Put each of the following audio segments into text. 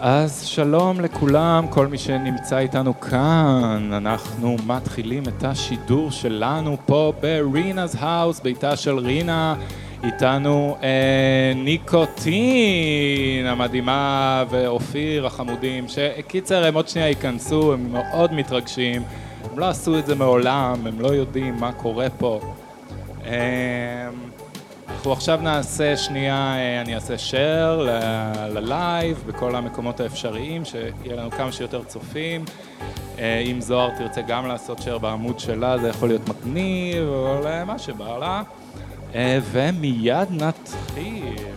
אז שלום לכולם, כל מי שנמצא איתנו כאן. אנחנו מתחילים את השידור שלנו פה ברינה's האוס, ביתה של רינה. איתנו אה, ניקוטין המדהימה ואופיר החמודים, שקיצר הם עוד שנייה ייכנסו, הם מאוד מתרגשים. הם לא עשו את זה מעולם, הם לא יודעים מה קורה פה. אה, אנחנו עכשיו נעשה שנייה, אה, אני אעשה share ללייב בכל המקומות האפשריים, שיהיה לנו כמה שיותר צופים. אה, אם זוהר תרצה גם לעשות share בעמוד שלה, זה יכול להיות מגניב, או מה שבא לה. ומיד נתחיל.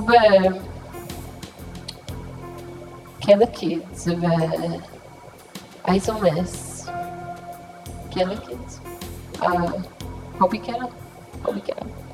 over Killer Kids ve Eyes on Mass. Killer Kids. Uh, Hopi Killer. Hopi Killer.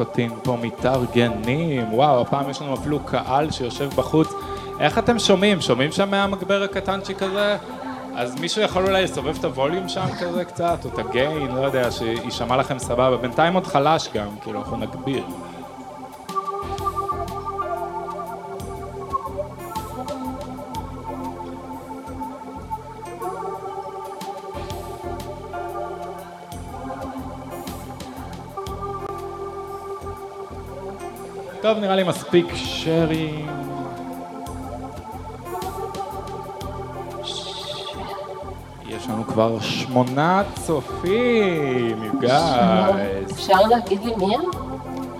ניקוטין פה מתארגנים, וואו, הפעם יש לנו אפילו קהל שיושב בחוץ. איך אתם שומעים? שומעים שם מהמגבר הקטנצ'יק הזה? אז מישהו יכול אולי לסובב את הווליום שם כזה קצת, או את הגיין, לא יודע, שיישמע לכם סבבה. בינתיים עוד חלש גם, כאילו, אנחנו נגביר. טוב, נראה לי מספיק שרים. יש לנו כבר שמונה צופים, you guys. אפשר להגיד לי מי הם?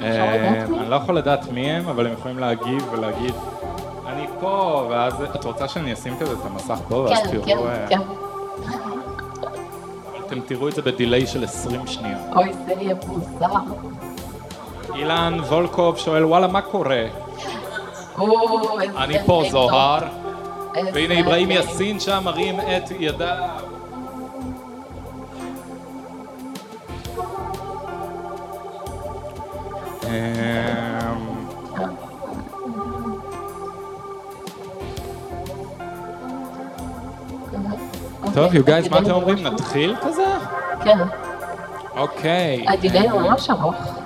אה, אני לא יכול לדעת מי הם, אבל הם יכולים להגיב ולהגיד, אני פה, ואז את רוצה שאני אשים כזה את המסך פה, ואז כן, תראו... כן, אה, כן. אבל אתם תראו את זה בדיליי של 20 שניות. אוי, זה יהיה מוזר. אילן וולקוב שואל, וואלה, מה קורה? אני פה. זוהר. והנה אברהים. יאסין שם מרים את ידיו. אמ, טוב, you guys, מה אתם אומרים? נתחיל כזה? כן, אוקיי. ה delay ממש ארוך.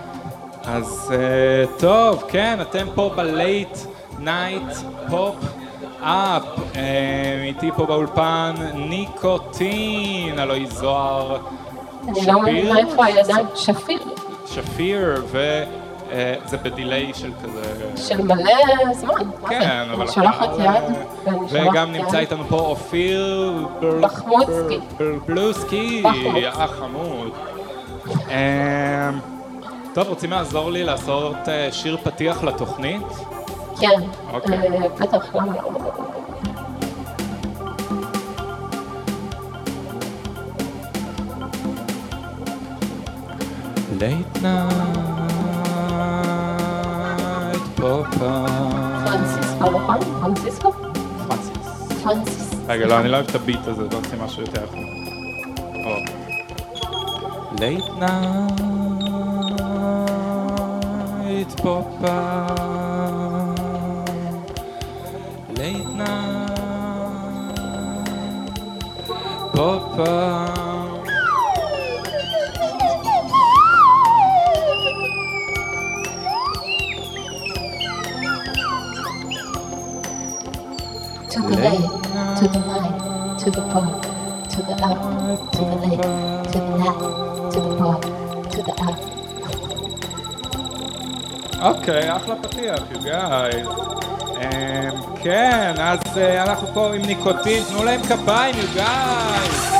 אז אה, טוב, כן, אתם פה ב Late Night Pop-Up, אה, איתי פה באולפן ניקוטין, הלו זוהר אני לא מבינה איפה הידיים. שפיר, שפיר, וזה ב delay של כזה... של מלא זמן. כן, אבל אני שולחת יד, אה, וגם. נמצא איתנו פה אופיר בחמוצקי. בל- בלוסקי. החמוד. טוב, רוצים לעזור לי לעשות אה, שיר פתיח לתוכנית? כן, אוקיי. אה, בטח, לא? Late night pop פרנסיסקו, נכון? פרנסיסקו? פרנסיס. פרנסיס. רגע, לא, אני לא אוהב את הביט הזה, בוא נשים משהו יותר חום. או. Late night Papa, late night, Papa. To the late, to the night, to the park, to the up, to the late, to the night, to the park. אוקיי, אחלה פתיח, you guys. אמ, כן, אז אה, אנחנו פה עם ניקוטין, תנו להם כפיים, you guys.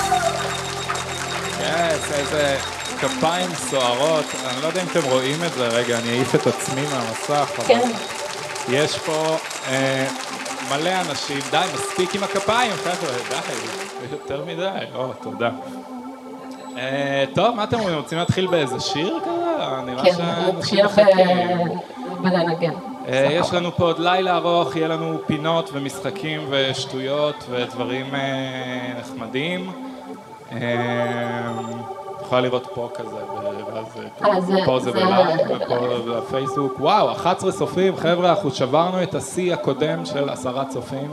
יס, איזה כפיים סוערות. אני לא יודע אם אתם רואים את זה, רגע, אני אעיף את עצמי מהמסך. אבל כן. יש פה אה, מלא אנשים, די, מספיק עם הכפיים, חבר'ה, די, יותר מדי, או, תודה. אה, טוב, מה אתם אומרים, רוצים להתחיל באיזה שיר כזה? נראה כן, נתחיל בלנגן. אה, יש לנו פה עוד לילה ארוך, יהיה לנו פינות ומשחקים ושטויות ודברים אה, נחמדים. אה, יכולה לראות פה כזה, ואז זה- פה זה זה- בלייב ופה בפייסבוק. וואו, 11 צופים, חבר'ה, אנחנו שברנו את השיא הקודם של עשרה צופים.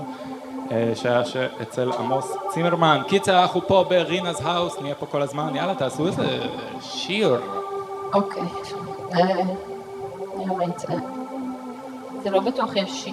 שהיה אצל עמוס צימרמן. קיצר, אנחנו פה ב Rina's House, נהיה פה כל הזמן, יאללה, תעשו איזה שיר. אוקיי. אה, נראה מה יצא. זה לא בטוח יש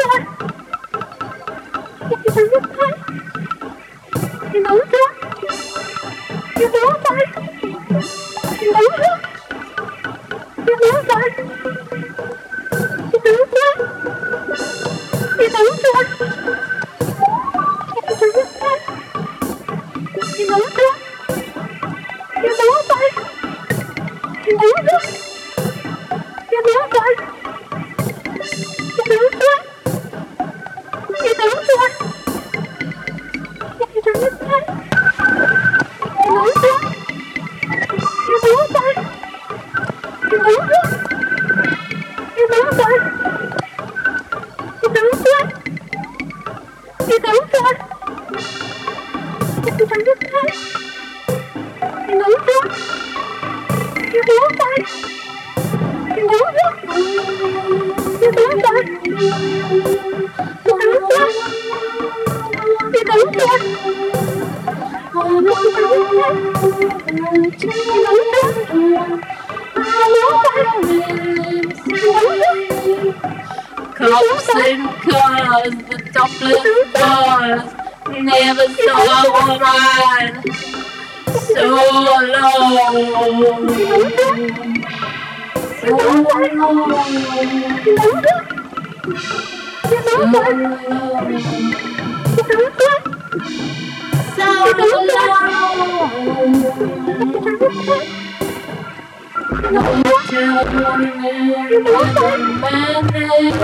Thank you.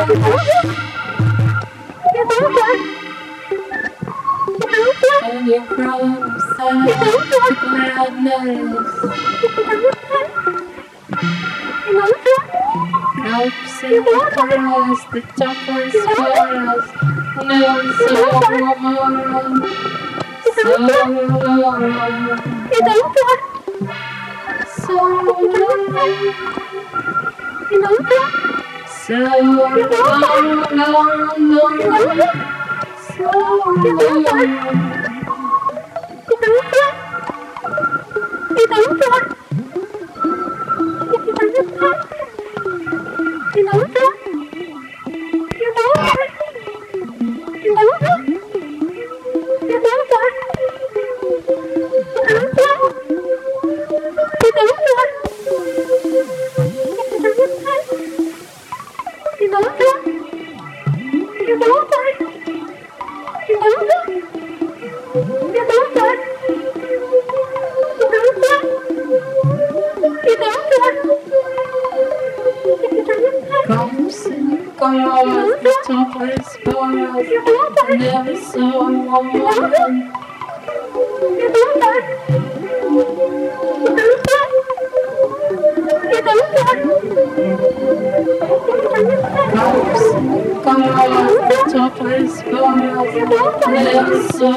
And your problems are madness. Helps in the toughest. No sorrow. no, no, no, no.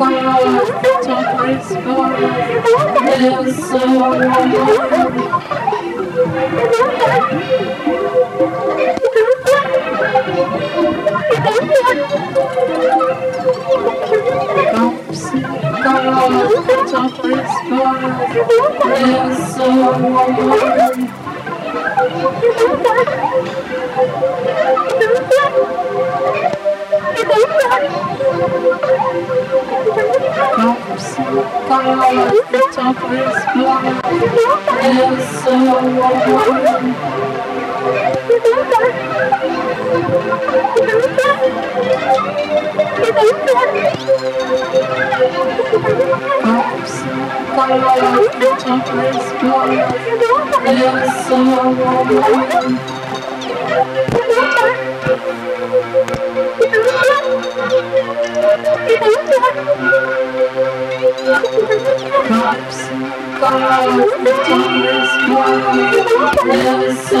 far, towards far, and so Gumsy, gumsy, towards far, so Thank comes, colors, the top is blind, and so Comes, colors, the top is blind, and so Cups, bottles, tears, wine, never so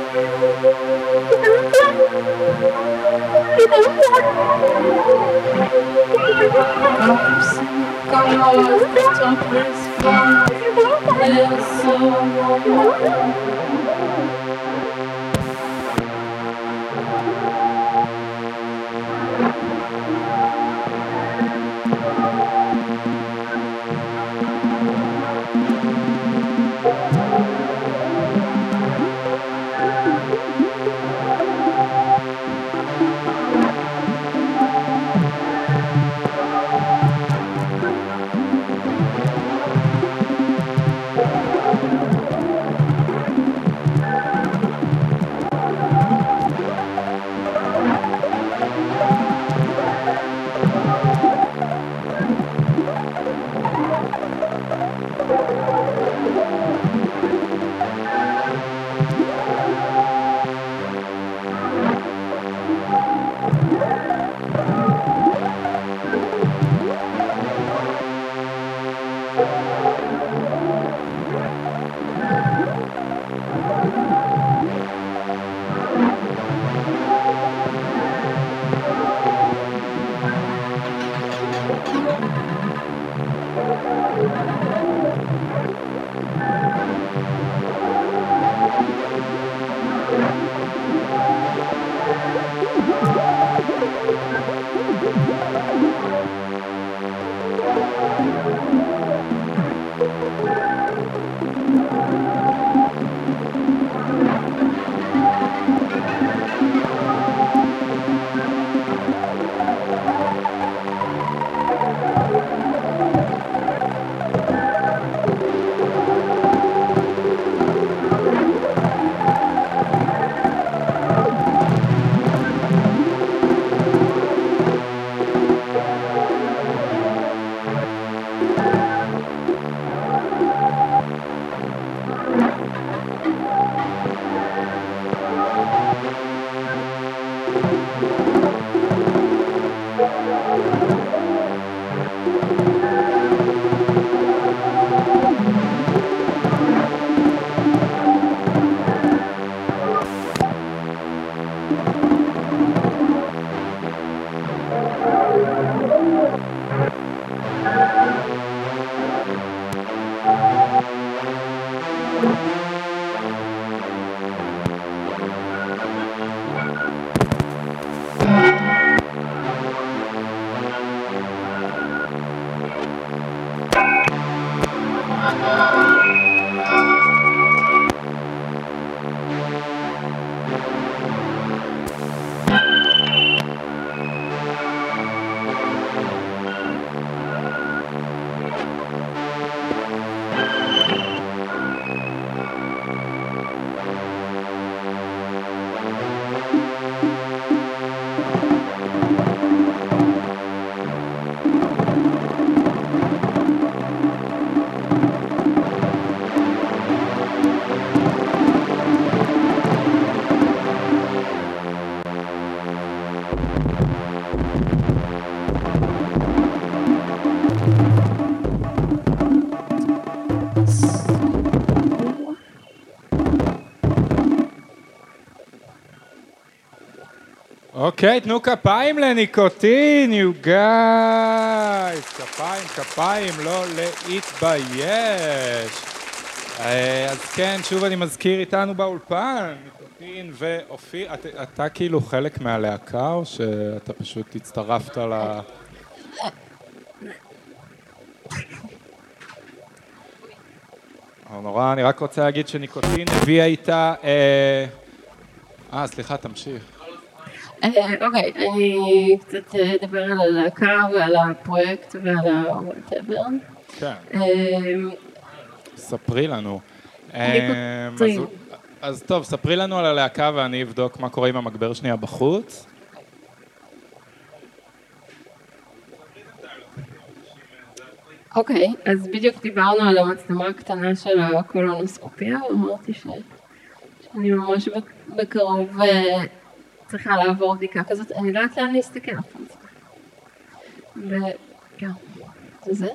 Come on, don't respond. There's so warm. אוקיי, תנו כפיים לניקוטין, יו גייז. כפיים, כפיים, לא להתבייש. אה, אז כן, שוב אני מזכיר איתנו באולפן, ניקוטין ואופיר, את- אתה כאילו חלק מהלהקה, או שאתה פשוט הצטרפת ל... אבל נורא, אני רק רוצה להגיד שניקוטין הביאה איתה... אה, אה, סליחה, תמשיך. אה, אוקיי, אני קצת אה, אדבר על הלהקה ועל הפרויקט ועל ה-whatever. כן. אה, ספרי לנו. אז- טוב, ספרי לנו על הלהקה ואני אבדוק מה קורה עם המגבר שנייה בחוץ. אוקיי, אז בדיוק דיברנו על המצלמה הקטנה של הקולונוסקופיה, ואמרתי ש... שאני ממש בק- בקרוב צריכה לעבור בדיקה כזאת, אני לא יודעת לאן להסתכל אף פעם. ו... כן, זה זה.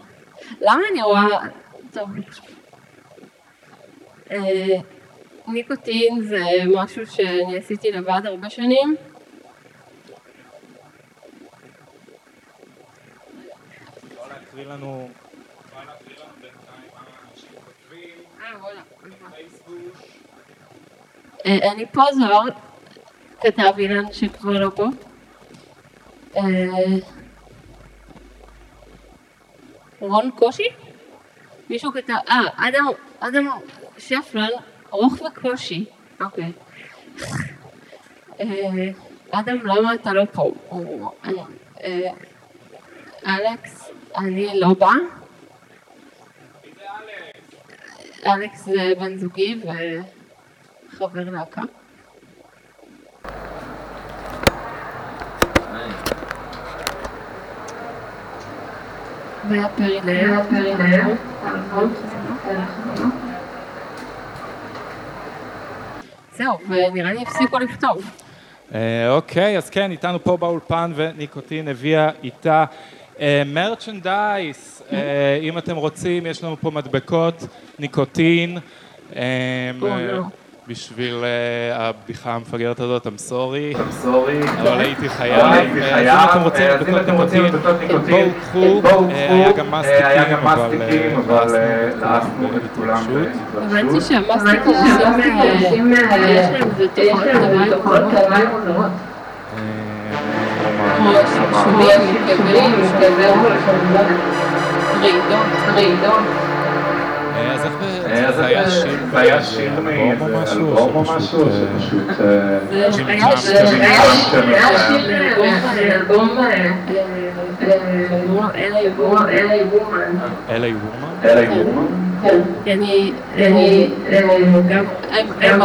למה אני רואה... טוב, לא. אה, ניקוטין זה משהו שאני עשיתי לבד הרבה שנים. להקריא לנו... אה. פייסבוק. אה, אני פה זוהר, כתב אילן שכבר לא פה. אה, רון קושי? מישהו כתב, אה, אדם, אדם שפלן, ארוך וקושי, אוקיי. אה, אדם, למה אתה לא פה? אה, אלכס, אני לא בא. אלכס זה בן זוגי וחבר להקה. זהו, ונראה לי הפסיקו לכתוב. אה, אוקיי, אז כן, איתנו פה באולפן וניקוטין הביאה איתה אה, מרצ'נדייס. אה, אם אתם רוצים, יש לנו פה מדבקות, ניקוטין. בשביל אה, הבדיחה המפגרת הזאת, I'm sorry. סורי, אבל הייתי חייב. אבל הייתי אה, חייב. אז אם אתם רוצים אה, רוצים ניקוטין, מדבקות ניקוטין, בואו קחו. היה. גם מסטיקים, גם אבל, לעסנו את כולם את כולם בהתרגשות. הבנתי בהתרגשות. שהמסטיק עושים, אה, יש להם תופעות לוואי מוזרות. כמו שומעים, כאבים, רעידות, רעידות. אז איך זה היה שיר מאיזה אלבום או משהו, אלבום שפשוט, אה. אה, זה היה אה, אה, Woman. אלי וורמן? אלה? כן. כי אני, אני, גם, הם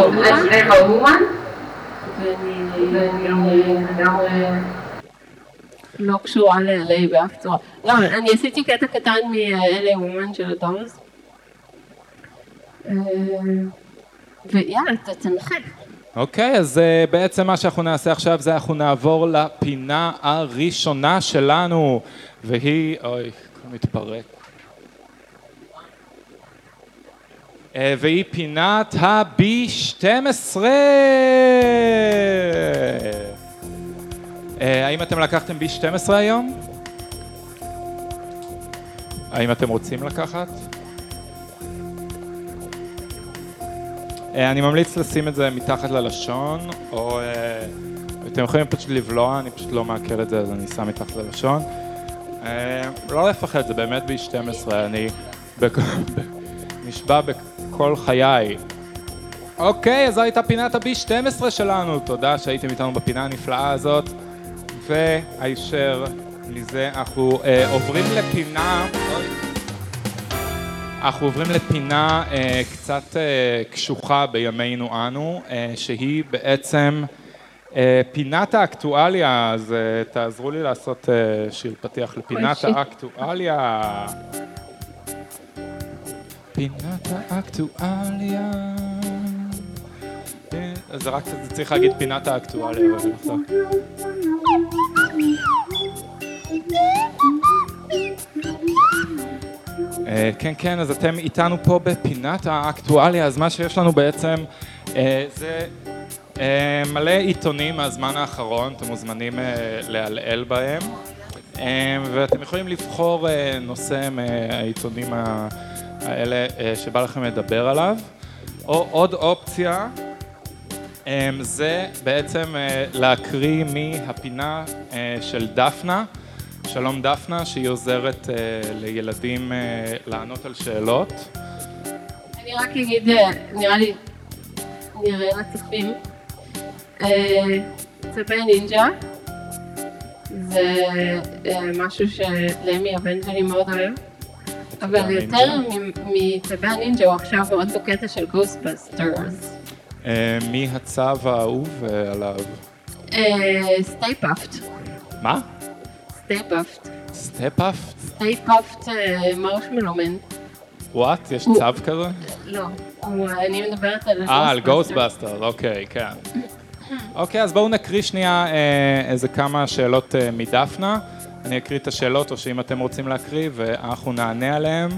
האומן, ואני גם לא קשורה ל-LA באף צורה. לא, אני עשיתי קטע קטן מ-LA Woman של הדורס. אה, ויאללה, תנחה. אוקיי, אז uh, בעצם מה שאנחנו נעשה עכשיו זה אנחנו נעבור לפינה הראשונה שלנו, והיא, אוי, הכל מתפרק. Uh, והיא פינת ה-B12. Uh, האם אתם לקחתם B12 היום? האם אתם רוצים לקחת? אני ממליץ לשים את זה מתחת ללשון, או אה, אתם יכולים פשוט לבלוע, אני פשוט לא מעכל את זה, אז אני שם מתחת ללשון. אה, לא לפחד, זה באמת ב-12, אני נשבע בכל חיי. אוקיי, אז זו הייתה פינת ה-B12 שלנו, תודה שהייתם איתנו בפינה הנפלאה הזאת, והישר מזה אנחנו אה, עוברים לפינה... אוי. אנחנו עוברים לפינה אה, קצת אה, קשוחה בימינו אנו, אה, שהיא בעצם אה, פינת האקטואליה, אז אה, תעזרו לי לעשות אה, שיר פתיח לפינת שיט. האקטואליה. פינת האקטואליה. אז זה רק זה צריך להגיד פינת האקטואליה, אבל כן, כן, אז אתם איתנו פה בפינת האקטואליה, אז מה שיש לנו בעצם אה, זה אה, מלא עיתונים מהזמן האחרון, אתם מוזמנים אה, לעלעל בהם, אה, ואתם יכולים לבחור אה, נושא מהעיתונים האלה אה, שבא לכם לדבר עליו, או עוד אופציה, אה, זה בעצם אה, להקריא מהפינה אה, של דפנה. שלום דפנה, שהיא עוזרת אה, לילדים אה, לענות על שאלות. אני רק אגיד, אה, נראה לי, נראה לצופים. צבי נינג'ה זה משהו שלמי הבן שלי מאוד אוהב. אבל יותר מצבי הנינג'ה הוא עכשיו מאוד בקטע של Ghostbusters. מי הצב האהוב אה, עליו? Stay Puft. מה? Stay Puft. Step up? Stay Puft Marshmallow Man. What? יש צב כזה? לא, הוא- אני מדברת על אה, על. Ghostbuster, אוקיי, כן. אוקיי, אז בואו נקריא שנייה אה, איזה כמה שאלות אה, מדפנה. אני אקריא את השאלות, או שאם אתם רוצים להקריא, ואנחנו נענה עליהן.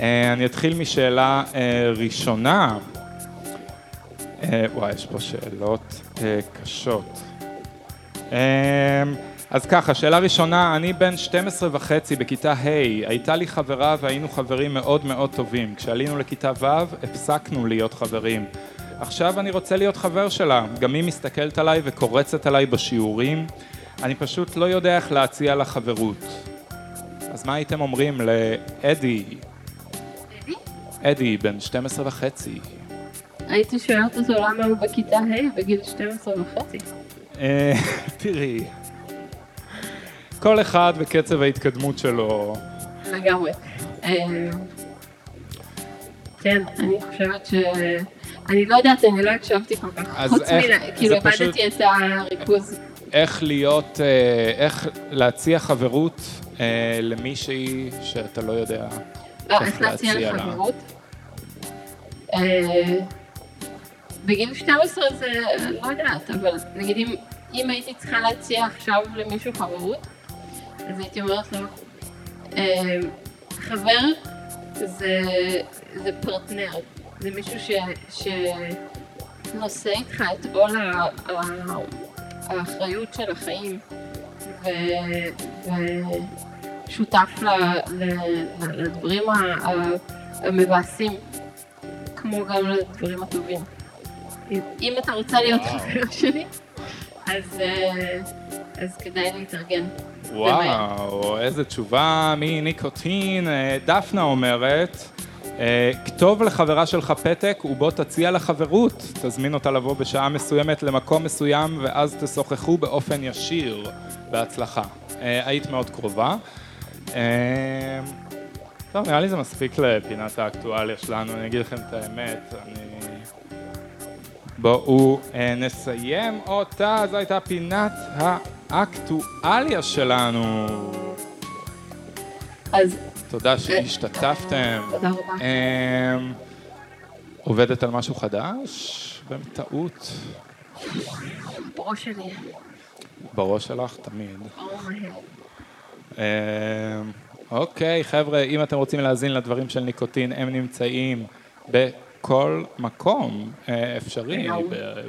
אה, אני אתחיל משאלה אה, ראשונה. אה, וואי, יש פה שאלות אה, קשות. אז ככה, שאלה ראשונה, אני בן 12 וחצי בכיתה ה', הייתה לי חברה והיינו חברים מאוד מאוד טובים. כשעלינו לכיתה ו', הפסקנו להיות חברים. עכשיו אני רוצה להיות חבר שלה, גם היא מסתכלת עליי וקורצת עליי בשיעורים. אני פשוט לא יודע איך להציע לה חברות. אז מה הייתם אומרים לאדי? אדי? אדי, בן 12 וחצי. הייתי שואלת אותו למה הוא בכיתה ה' בגיל 12 וחצי. אה, תראי, כל אחד וקצב ההתקדמות שלו. לגמרי. אה, כן, אני חושבת ש... אני לא יודעת, אני לא הקשבתי כל כך. חוץ איך- מזה, כאילו איבדתי את הריכוז. איך להיות, אה, איך להציע חברות אה, למישהי שאתה לא יודע לא, איך איך להציע להציע לה? לחברות? אה, בגיל 12 זה, לא יודעת, אבל נגיד אם, אם הייתי צריכה להציע עכשיו למישהו חברות, אז הייתי אומרת לו, אה, חבר זה, זה פרטנר, זה מישהו ש, שנושא איתך את עול האחריות של החיים, ו, ושותף ל, ל, לדברים המבאסים, כמו גם לדברים הטובים. אם- אתה רוצה להיות. חבר שלי, אז, אה, אז כדאי להתארגן. וואו, איזה תשובה מניקוטין. אה, דפנה אומרת, אה, כתוב לחברה שלך פתק ובוא תציע לה חברות. תזמין אותה לבוא בשעה מסוימת למקום מסוים ואז תשוחחו באופן ישיר. בהצלחה. אה, היית מאוד קרובה. טוב, נראה לי זה מספיק לפינת האקטואליה שלנו, אני אגיד לכם את האמת. אני... בואו נסיים אותה, זו הייתה פינת האקטואליה שלנו. אז תודה שהשתתפתם. תודה רבה. אמ, עובדת על משהו חדש? בטעות. בראש שלי. בראש שלך תמיד. אמ, אוקיי, חבר'ה, אם אתם רוצים להאזין לדברים של ניקוטין, הם נמצאים בכל מקום אה, אפשרי,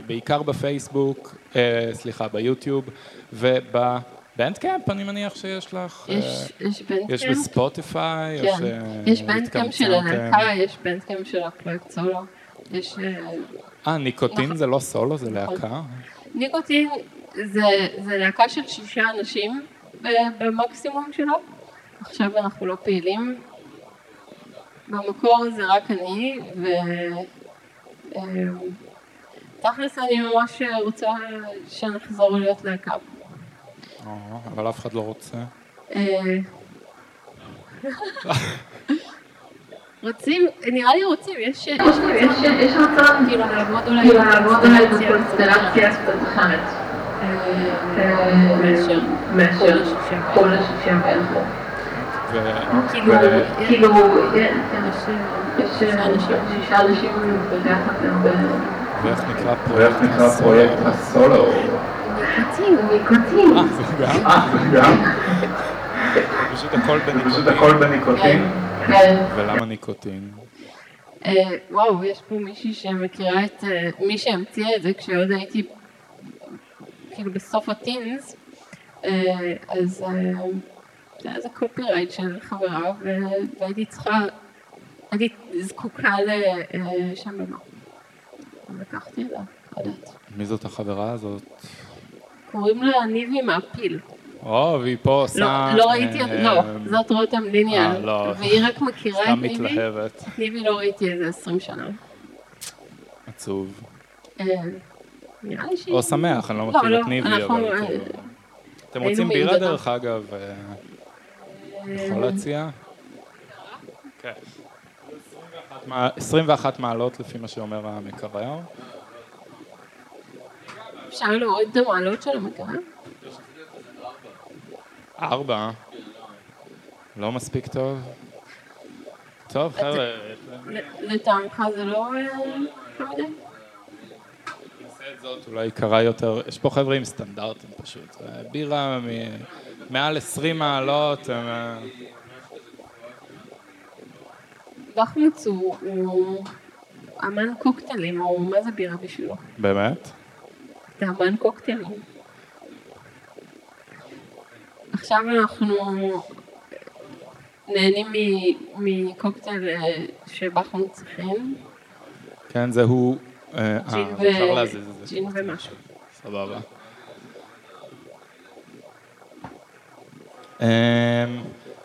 בעיקר בפייסבוק, אה, סליחה, ביוטיוב וב Bandcamp, אני מניח שיש לך. אה, יש, יש יש בנדקאמפ? בספוטיפיי, או כן. יש Bandcamp של? הלהקה, יש Bandcamp של הפרויקט סולו. יש... אה, ניקוטין נכון. זה לא סולו, זה נכון. להקה? ניקוטין זה, זה להקה של שישה אנשים במקסימום שלו. עכשיו אנחנו לא פעילים. במקור זה רק אני, ו... אמ, תכלס אני ממש רוצה שנחזור להיות להקה. אה, אבל אף אחד לא רוצה. אה, רוצים, נראה לי רוצים, יש רצון, כאילו לעבוד אולי כאילו בקונסטלציה אחרת אה, מאשר מאשר כל השישה כל השישה בערך. ו- כאילו, ו- כאילו, כן, אנשים, יש אנשים. ביחד. ואיך נקרא פרויקט הסולו? ניקוטין, ניקוטין. אה, זה גם? אה, זה גם? פשוט הכל בניקוטין. כן. ולמה ניקוטין? אה, וואו, יש פה מישהי שמכירה את, אה, מי שהמציאה את זה כשעוד הייתי כאילו בסוף הטינס, אה, אז אה, זה קופירייט של חברה והייתי צריכה, הייתי זקוקה לשם במה. לקחתי לה, לא יודעת. מי זאת החברה הזאת? קוראים לה ניבי מעפיל. או, והיא פה עושה... לא, לא ראיתי, אה, לא, זאת רותם ליניאל. אה, לא. והיא רק מכירה סתם את ניבי. מתלהבת. ניבי לא ראיתי איזה 20 שנה. עצוב. אה, נראה לי שהיא... או שמח, אני לא מכיר את ניבי, אבל... אה, כאילו, אתם רוצים בירה. דרך אגב? אה, יכול להציע? כן. 21 מע- 21 מעלות לפי מה שאומר המקרר. אפשר להוריד את המעלות של המקרר? ארבע. לא מספיק טוב? טוב, חבר'ה, לטעמך זה לא אה, לא מדי? נעשה את זאת אולי יקרה יותר. יש פה חבר'ה עם סטנדרטים פשוט. אה, בירה מעל 20 מעלות. אה, דחמוץ הוא אמן קוקטיילים, הוא מה זה בירה בשבילו? באמת? זה אמן קוקטיילים. עכשיו אנחנו נהנים מקוקטייל אה, שבחמוץ הכין, כן, זה הוא... אה, ג'ין אה. ג'ין ומשהו. סבבה. אמ,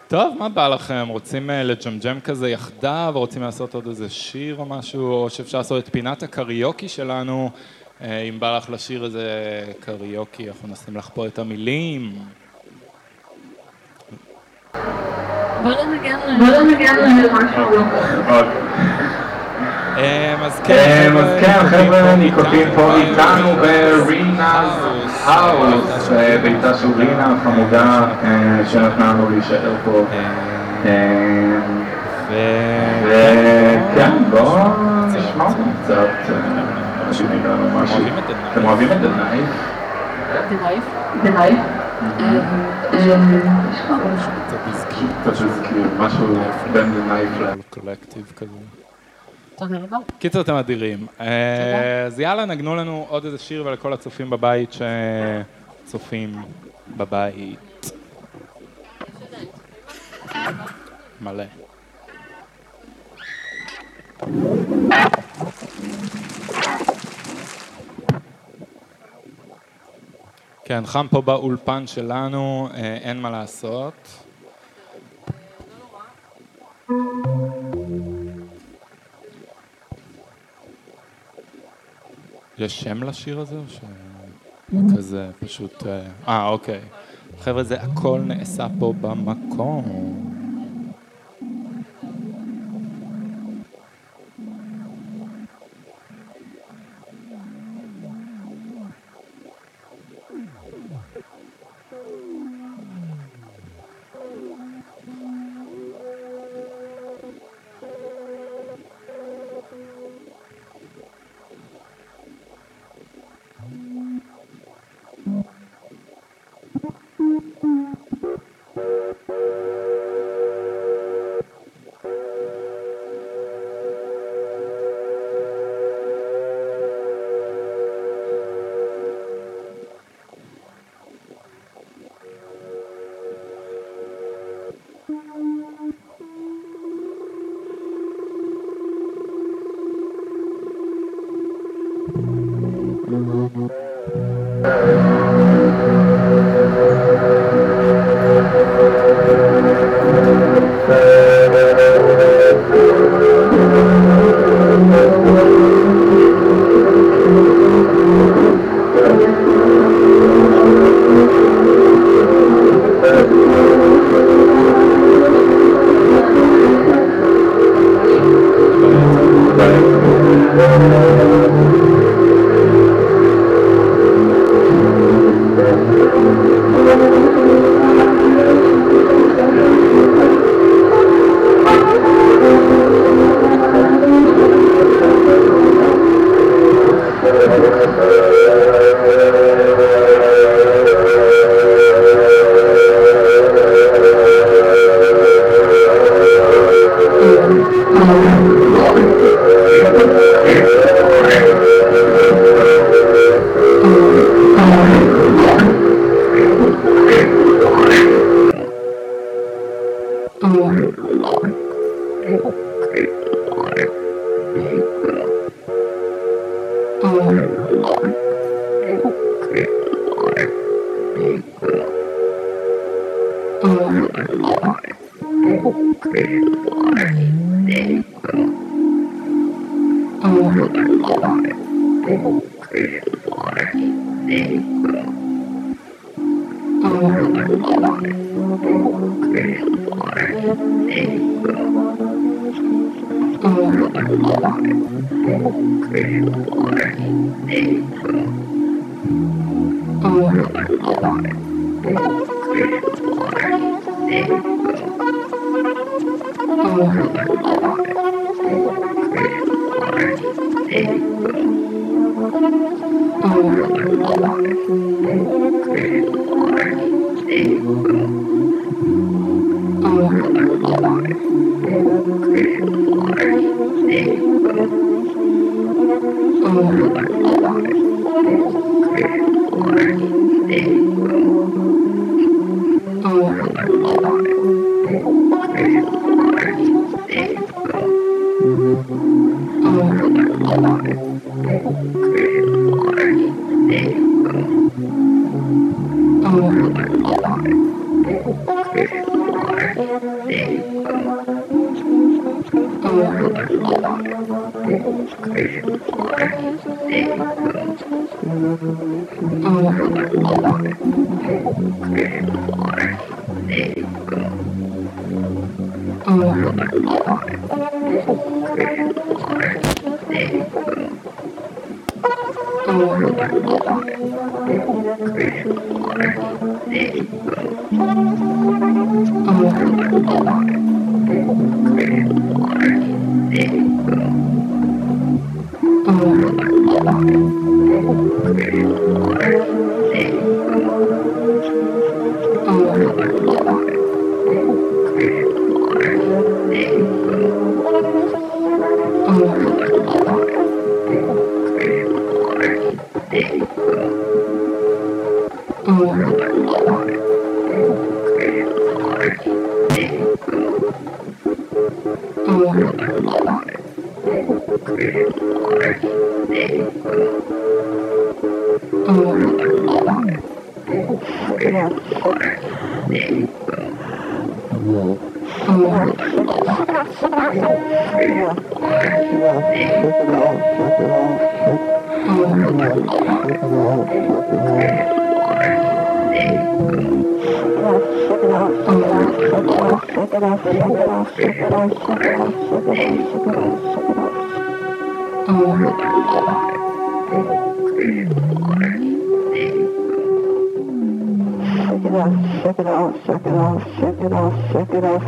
טוב, מה בא לכם? רוצים אה, לג'מג'ם כזה יחדיו? רוצים לעשות עוד איזה שיר או משהו? או שאפשר לעשות את פינת הקריוקי שלנו? אם בא לך לשיר איזה קריוקי, אנחנו נשים לך פה את המילים. בוא ננגן בוא ננגן להם משהו. אמ, אז כן, אמ, אז כן, חבר'ה, ניקוטין פה איתנו ברינה's האוס, ביתה של רינה החמודה אה, שנתנה לנו להישאר פה. אמ, וכן, בואו נשמע אותם קצת, אה, אתם אוהבים את The Knife? דרייב. בלייב. קצת הזכיר משהו בין The Knife ל... קולקטיב כזה. תודה רבה. קיצר אתם אדירים. אה, אז יאללה, נגנו לנו עוד איזה שיר ולכל הצופים בבית שצופים בבית. מלא. כן, חם פה באולפן שלנו, אה, אין מה לעשות. יש שם לשיר הזה או שכזה פשוט... אה, אה, אוקיי. חבר'ה, זה הכל נעשה פה במקום.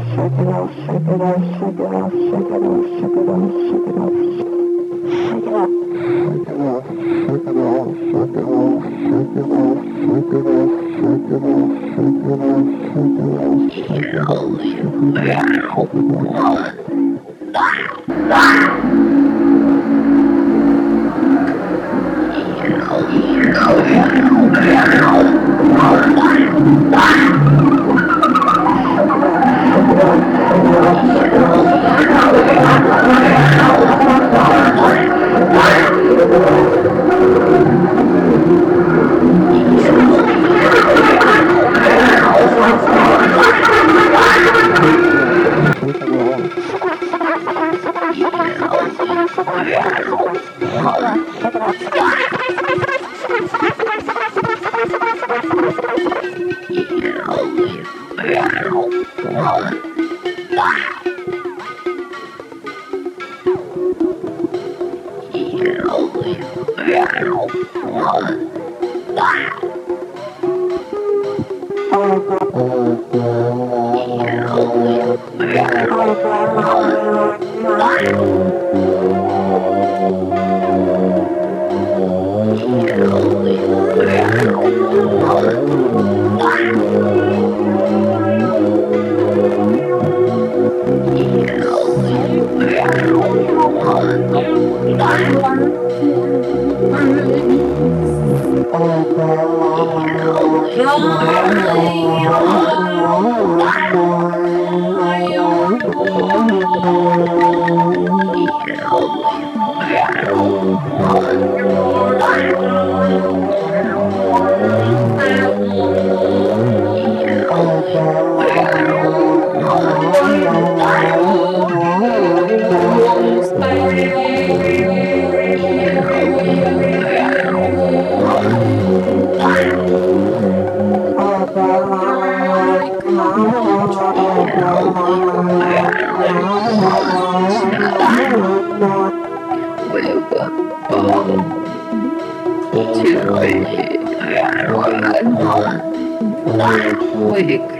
Shut You.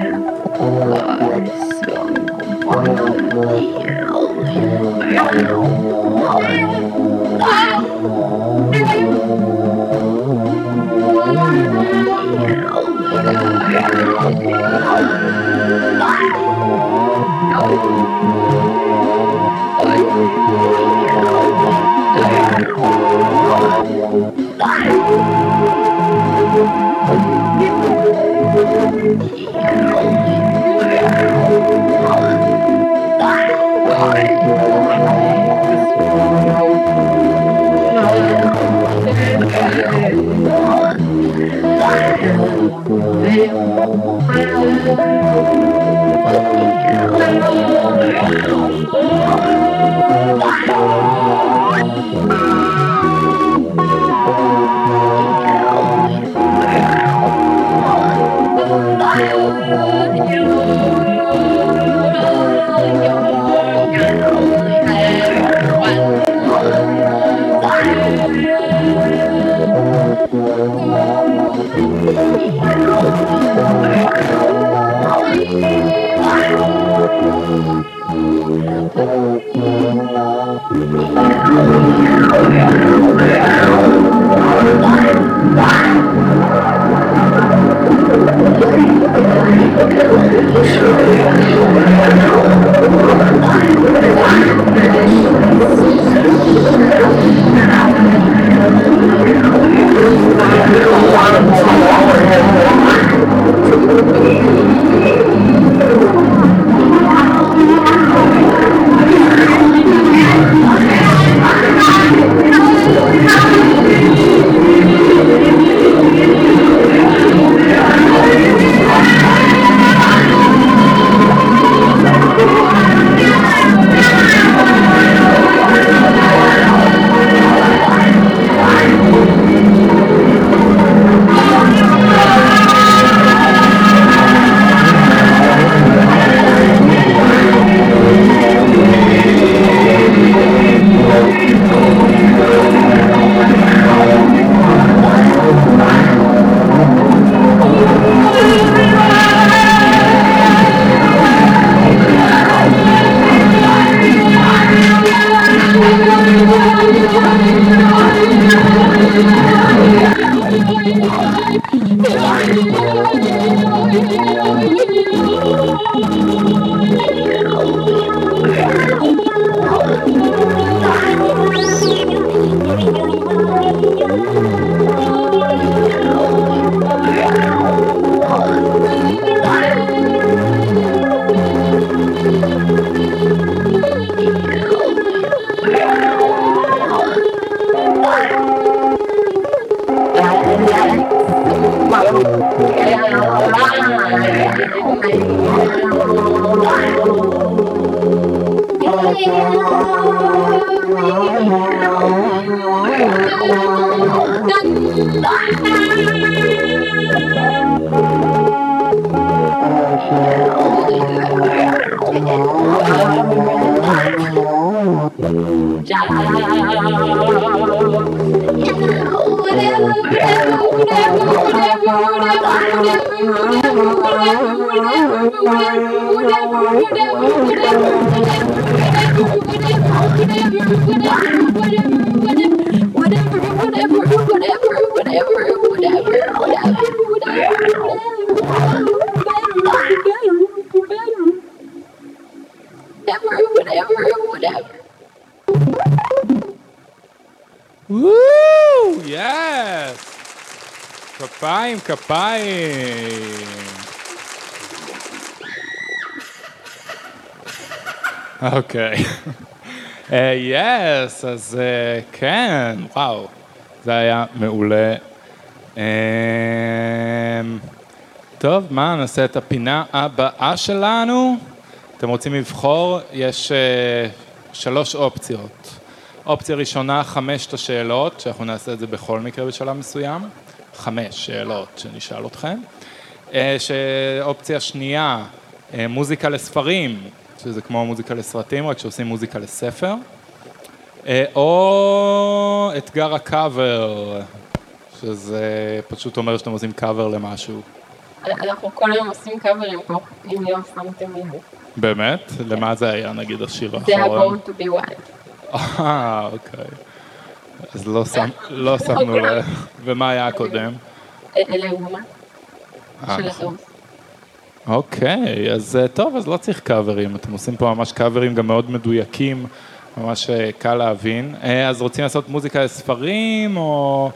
כפיים. אוקיי. יס, אז אה, כן, וואו, זה היה מעולה. אה, טוב, מה, נעשה את הפינה הבאה שלנו. אתם רוצים לבחור? יש אה, שלוש אופציות. אופציה ראשונה, חמשת השאלות, שאנחנו נעשה את זה בכל מקרה בשלב מסוים. חמש שאלות שנשאל אתכם. אה, שאופציה שנייה, אה, מוזיקה לספרים, שזה כמו מוזיקה לסרטים, רק שעושים מוזיקה לספר. אה, או אתגר הקאבר, שזה פשוט אומר שאתם עושים קאבר למשהו. אנחנו כל היום עושים קאברים פה, אם לא שמתם לב. באמת? למה זה היה נגיד השיר זה היה האחרון? Born to be wild. אה, אוקיי. אז לא לא שמנו לב. ומה היה הקודם? אלה אה, של. אוקיי, אז אה, טוב, אז לא צריך קאברים, אתם עושים פה ממש קאברים גם מאוד מדויקים, ממש אה, קל להבין. אז רוצים לעשות מוזיקה לספרים, או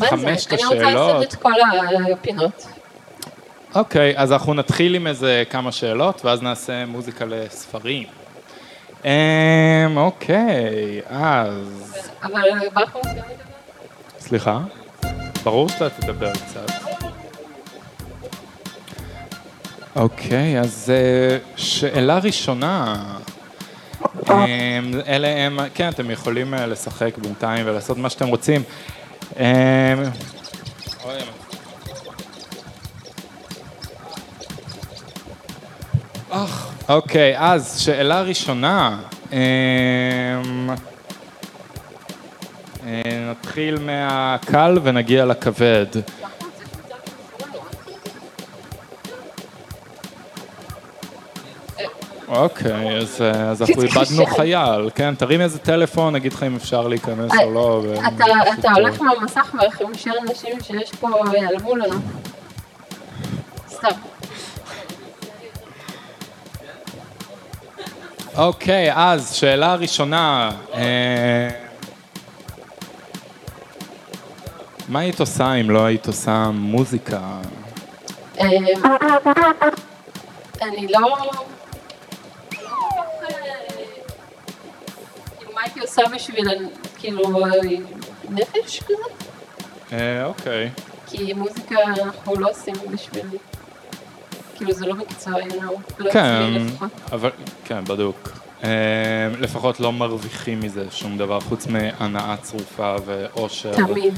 חמשת זה? אני רוצה לעשות השאלות? את כל הפינות. אוקיי, אז אנחנו נתחיל עם איזה כמה שאלות, ואז נעשה מוזיקה לספרים. אמ, אוקיי, אז... אבל גם מדבר? סליחה? ברור שאתה תדבר קצת. אוקיי, אז אה, שאלה ראשונה. אמ, אלה הם, כן, אתם יכולים אה, לשחק בינתיים ולעשות מה שאתם רוצים. אמ, אך, אוקיי, אז שאלה ראשונה. אמ, אה, נתחיל מהקל ונגיע לכבד. אוקיי, אז, אה, אז אנחנו. איבדנו חייל, כן? תרים איזה טלפון, נגיד לך אם אפשר להיכנס או לא. ו- אתה- אה, הולך מהמסך וחמישה אנשים שיש פה ייעלמו לנו. אוקיי, אז שאלה ראשונה. אה, מה היית עושה אם לא היית עושה מוזיקה? אה, אני לא... מה הייתי עושה בשביל, כאילו, נפש כזה? אה, אוקיי. כי מוזיקה אנחנו לא עושים בשביל... כאילו, זה לא מקצוענו, לא כן, לפחות. אבל, כן, בדוק. אה, לפחות לא מרוויחים מזה שום דבר, חוץ מהנאה צרופה ואושר. תמיד.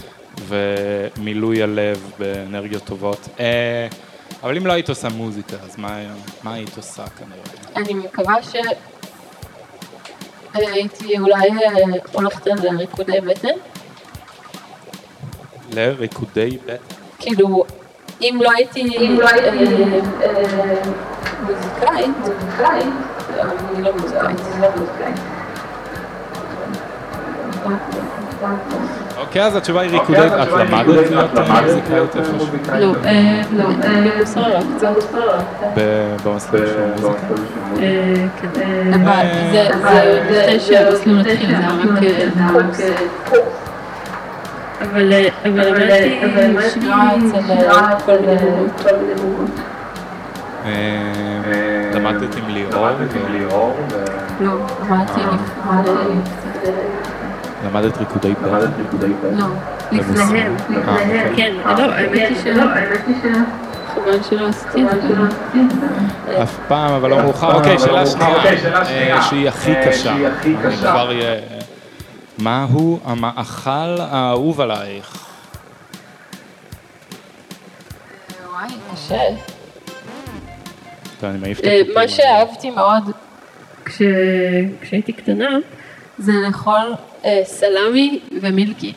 ומילוי הלב באנרגיות טובות. אה, אבל אם לא היית עושה מוזיקה, אז מה, מה היית עושה כנראה? אני מקווה ש... הייתי אולי אה, הולכת על ריקודי בטן. לריקודי בטן. כאילו, אם לא הייתי אה, אה, מוזיקאית, לא, אני לא מוזיקאית. אוקיי, אז התשובה היא ריקודי, את למדת להיות מוזיקאית איפשהו? לא, אה, לא, במוסררה. ב- במסלול של מוזיקה? אה, כן. אבל זה זה לפני שהמסלול התחיל, זה רק אה, קורס. אבל אה, אבל למדתי שירה אצל אה, כל מיני מורות. אה, למדת עם ליאור? ליאור, לא, למדתי לפני... למדת ריקודי בטן? לא, לפניהם. אה, אוקיי. כן, לא, האמת היא שלא. חבל שלא עשיתי את זה. אף פעם, אבל לא מאוחר. אוקיי, שאלה שנייה, אוקיי, שנייה. אה, שהיא הכי אה, קשה. אני. כבר אהיה... מהו המאכל האהוב עלייך? וואי, קשה. טוב, אני מעיף את אה, מה. שאהבתי מאוד כש- כשהייתי קטנה, זה לאכול אה, סלמי ומילקי.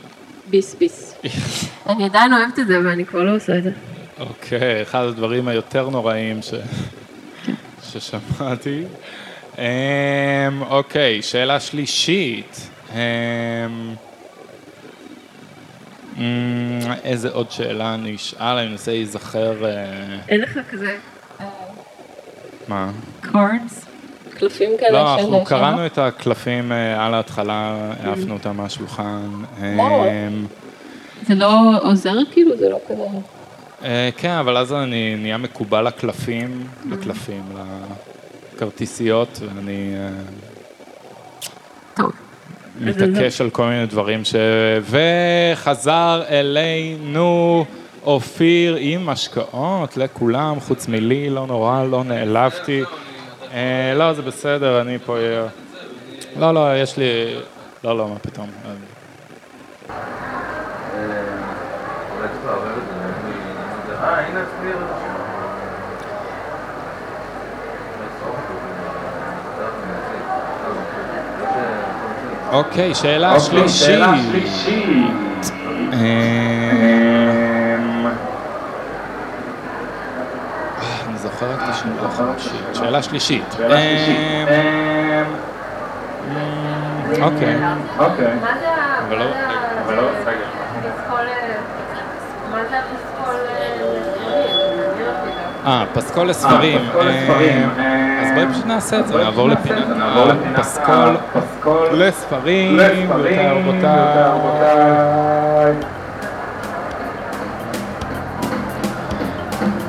ביס ביס. אני עדיין אוהבת את זה, אבל אני כבר לא עושה את זה. אוקיי, אחד הדברים היותר נוראים ש... ששמעתי. אמ, אוקיי, שאלה שלישית. אמ, אמ, איזה עוד שאלה אני אשאל, אני מנסה להיזכר... אה, אין לך כזה מה? קורדס? קלפים כאלה לא. אנחנו קראנו את הקלפים אה, על ההתחלה, העפנו אותם מהשולחן. לא. אמ, זה לא עוזר כאילו? זה לא כזה... אה, כן, אבל אז אני נהיה מקובל לקלפים, לקלפים, לכרטיסיות, ואני אה, טוב. מתעקש על כל מיני דברים ש... וחזר אלינו אופיר עם השקעות לכולם, חוץ מלי, לא נורא, לא נעלבתי. אה, לא, זה בסדר, אני פה... אהיה- לא, לא, יש לי... לא, לא, מה פתאום. אה, אה, הנה אצלי אוקיי, שאלה אוקיי, שלישית. אה, אמ, אני זוכר רק את השאלה השלישית. שאלה שלישית. שאלה שלישית. אה, אמ, אוקיי. אה, פסקול לספרים. פסקול בואי פשוט נעשה את זה, נעבור לפינת הפסקול לספרים, גבירותיי. ורבותיי.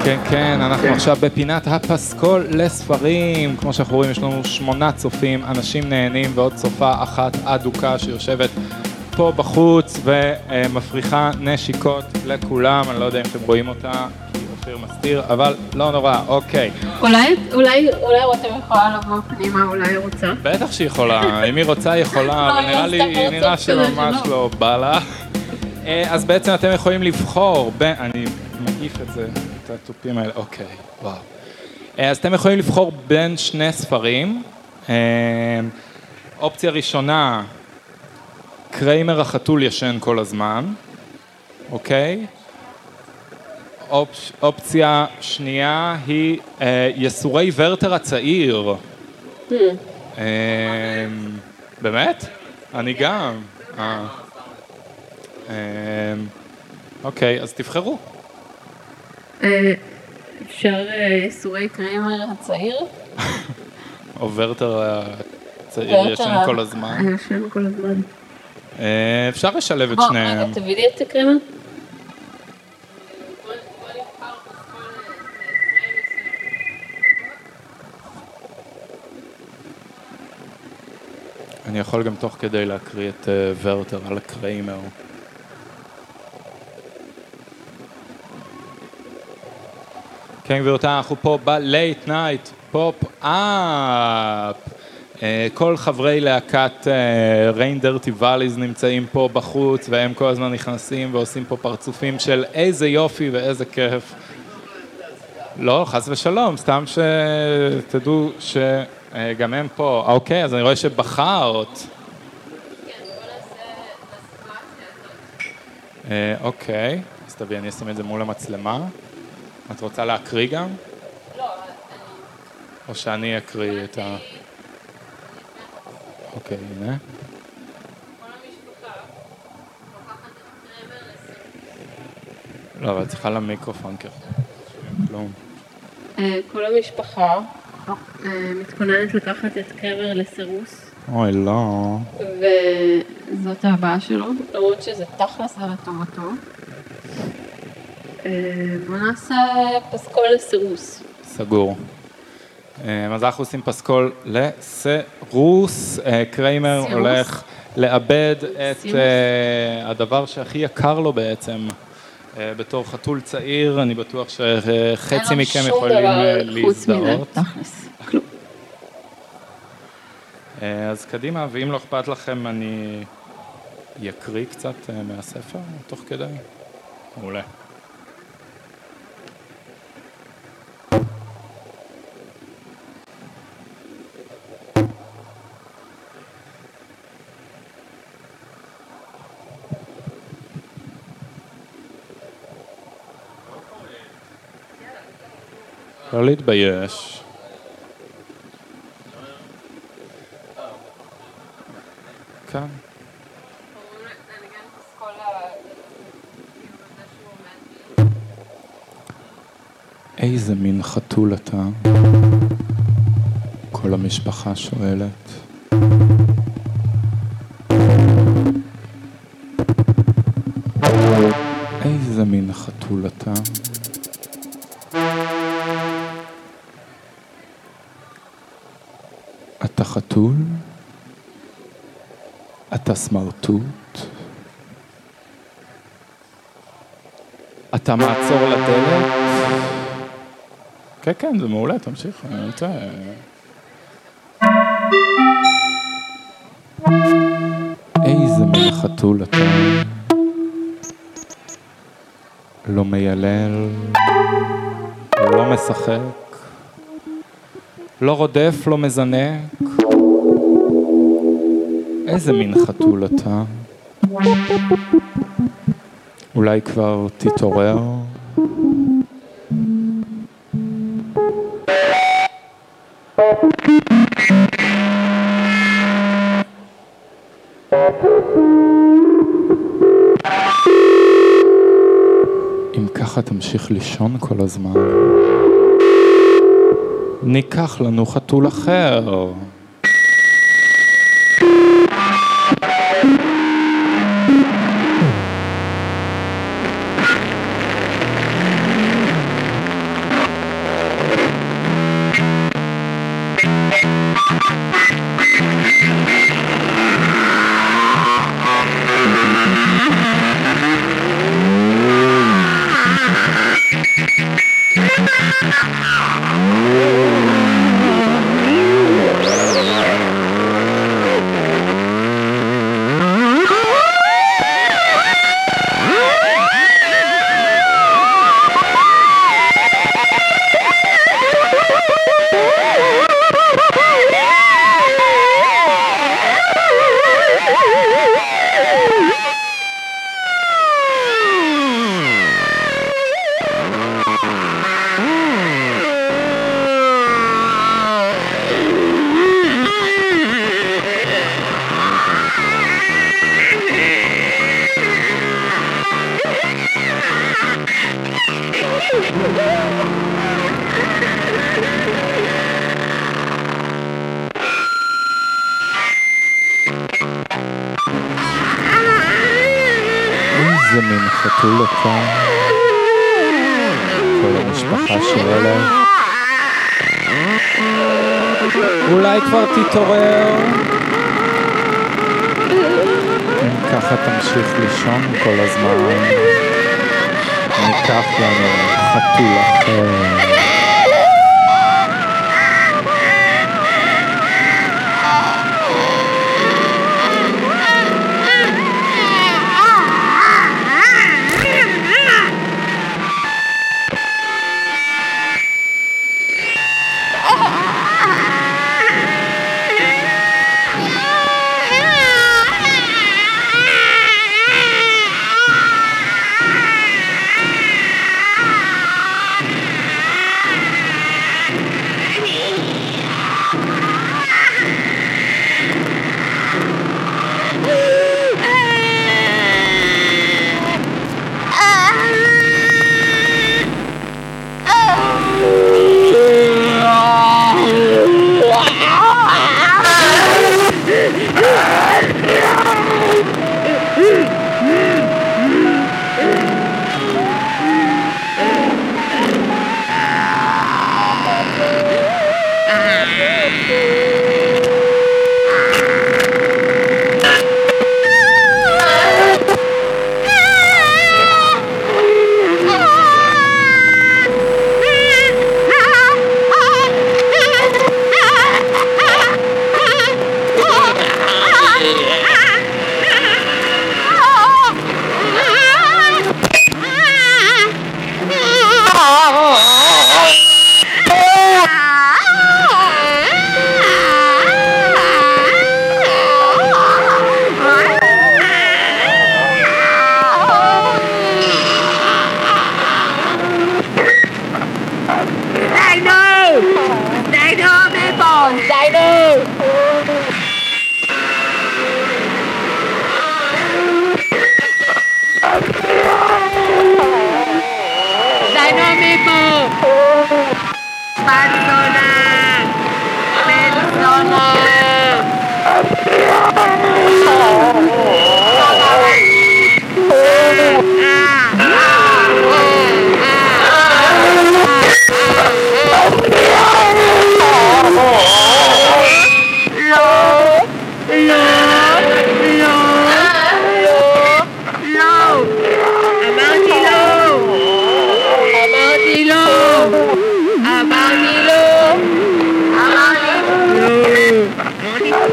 כן, כן, אנחנו כן. עכשיו בפינת הפסקול לספרים. כמו שאנחנו רואים, יש לנו שמונה צופים, אנשים נהנים ועוד צופה אחת אדוקה שיושבת פה בחוץ ומפריחה נשיקות לכולם. אני לא יודע אם אתם רואים אותה, אופיר מסתיר, אבל לא נורא, אוקיי. אולי, אולי, אולי רותם יכולה לבוא פנימה, אולי היא רוצה. בטח שהיא יכולה, אם היא רוצה היא יכולה, לא, אבל נראה לי, נראה שממש שלא. לא בא לה. אה, אז בעצם אתם יכולים לבחור, בין- אני מעיף את זה, את התופים האלה, אוקיי, וואו. אה, אז אתם יכולים לבחור בין שני ספרים. אה, אופציה ראשונה, קריימר החתול ישן כל הזמן, אוקיי? אופ- אופציה שנייה היא אה, יסורי ורטר הצעיר. אמ, באמת? אני גם. אה. אמ, אוקיי, אז תבחרו. אה, אפשר אה, ייסורי קריימר הצעיר? או ורטר הצעיר ישן כל הזמן. ישן כל הזמן. אה, אפשר לשלב את בוא, שניהם. רגע, תביא לי את הקריימר. אני יכול גם תוך כדי להקריא את אה, ורטר על הקריימר. כן גבירותיי, אנחנו פה ב-Late Night Pop-Up. כל חברי להקת ריין דרטי ואליז נמצאים פה בחוץ והם כל הזמן נכנסים ועושים פה פרצופים של איזה יופי ואיזה כיף. לא, חס ושלום, סתם שתדעו שגם הם פה. אוקיי, אז אני רואה שבחרת. אה, אוקיי, אז תביאי, אני אשים את זה מול המצלמה. את רוצה להקריא גם? לא, או שאני אקריא את ה... אוקיי, הנה. לא, אבל צריכה למיקרופון ככה. כלום. אה, כל המשפחה אה, מתכוננת לקחת את קבר לסירוס, אוי, לא. וזאת הבעיה שלו, למרות שזה תכלס על לטובתו. אה, בוא נעשה פסקול לסירוס. סגור. אה, אז אנחנו עושים פסקול לסירוס. אה, קריימר? הולך לאבד את הדבר שהכי יקר לו בעצם. אה, בתור חתול צעיר, אני בטוח שחצי מכם יכולים אה, להזדהות. אה, אז קדימה, ואם לא אכפת לכם, אני אקריא קצת מהספר תוך כדי. מעולה. לא להתבייש. כן. איזה מין חתול אתה? כל המשפחה שואלת. איזה מין חתול אתה? חתול? אתה סמרטוט? אתה מעצור לדלת? כן, כן, זה מעולה, תמשיך. אני רוצה... איזה מין חתול אתה? לא מיילל, לא משחק, לא רודף, לא מזנק. איזה מין חתול אתה? אולי כבר תתעורר? אם ככה תמשיך לישון כל הזמן, ניקח לנו חתול אחר. איזה מין חתול אתה? של אלה. אולי כבר תתעורר? אם ככה תמשיך לישון כל הזמן, ניקח לנו חתול אחר.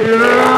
Yeah.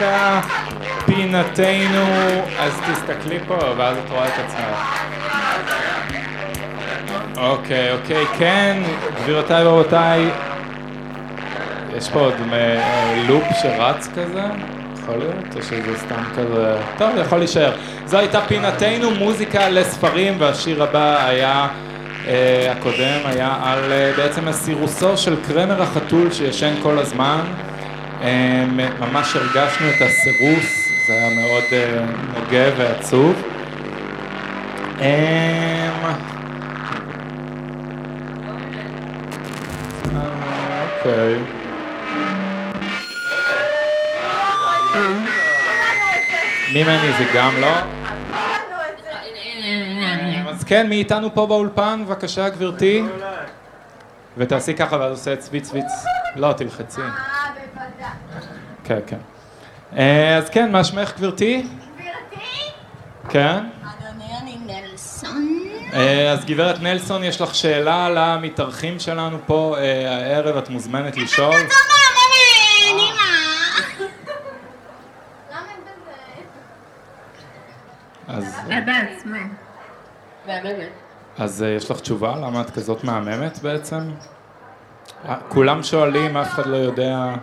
הייתה פינתנו, אז תסתכלי פה, ואז את רואה את עצמך. אוקיי, אוקיי, כן, גבירותיי ורבותיי, יש פה עוד אה, לופ שרץ כזה? יכול להיות, או שזה סתם כזה... טוב, יכול להישאר. זו הייתה פינתנו, מוזיקה לספרים, והשיר הבא היה, אה, הקודם, היה על אה, בעצם הסירוסו של קרמר החתול שישן כל הזמן. אה, ממש הרגשנו את הסירוס, זה היה מאוד אה, נוגה ועצוב. אה, אוקיי. ממני זה גם לא. אז כן, מי איתנו פה באולפן? בבקשה, גברתי. ותעשי ככה ואז עושה צבי צביץ. לא, תלחצי. כן, כן. אה, אז כן, מה שמך, גברתי? גברתי? כן. אדוני, אני נלסון. אה, אז גברת נלסון, יש לך שאלה למתארחים שלנו פה אה, הערב, את מוזמנת לשאול. לא? אז, יש לך תשובה למה את כזאת מהממת בעצם? כולם שואלים, אף אחד לא יודע.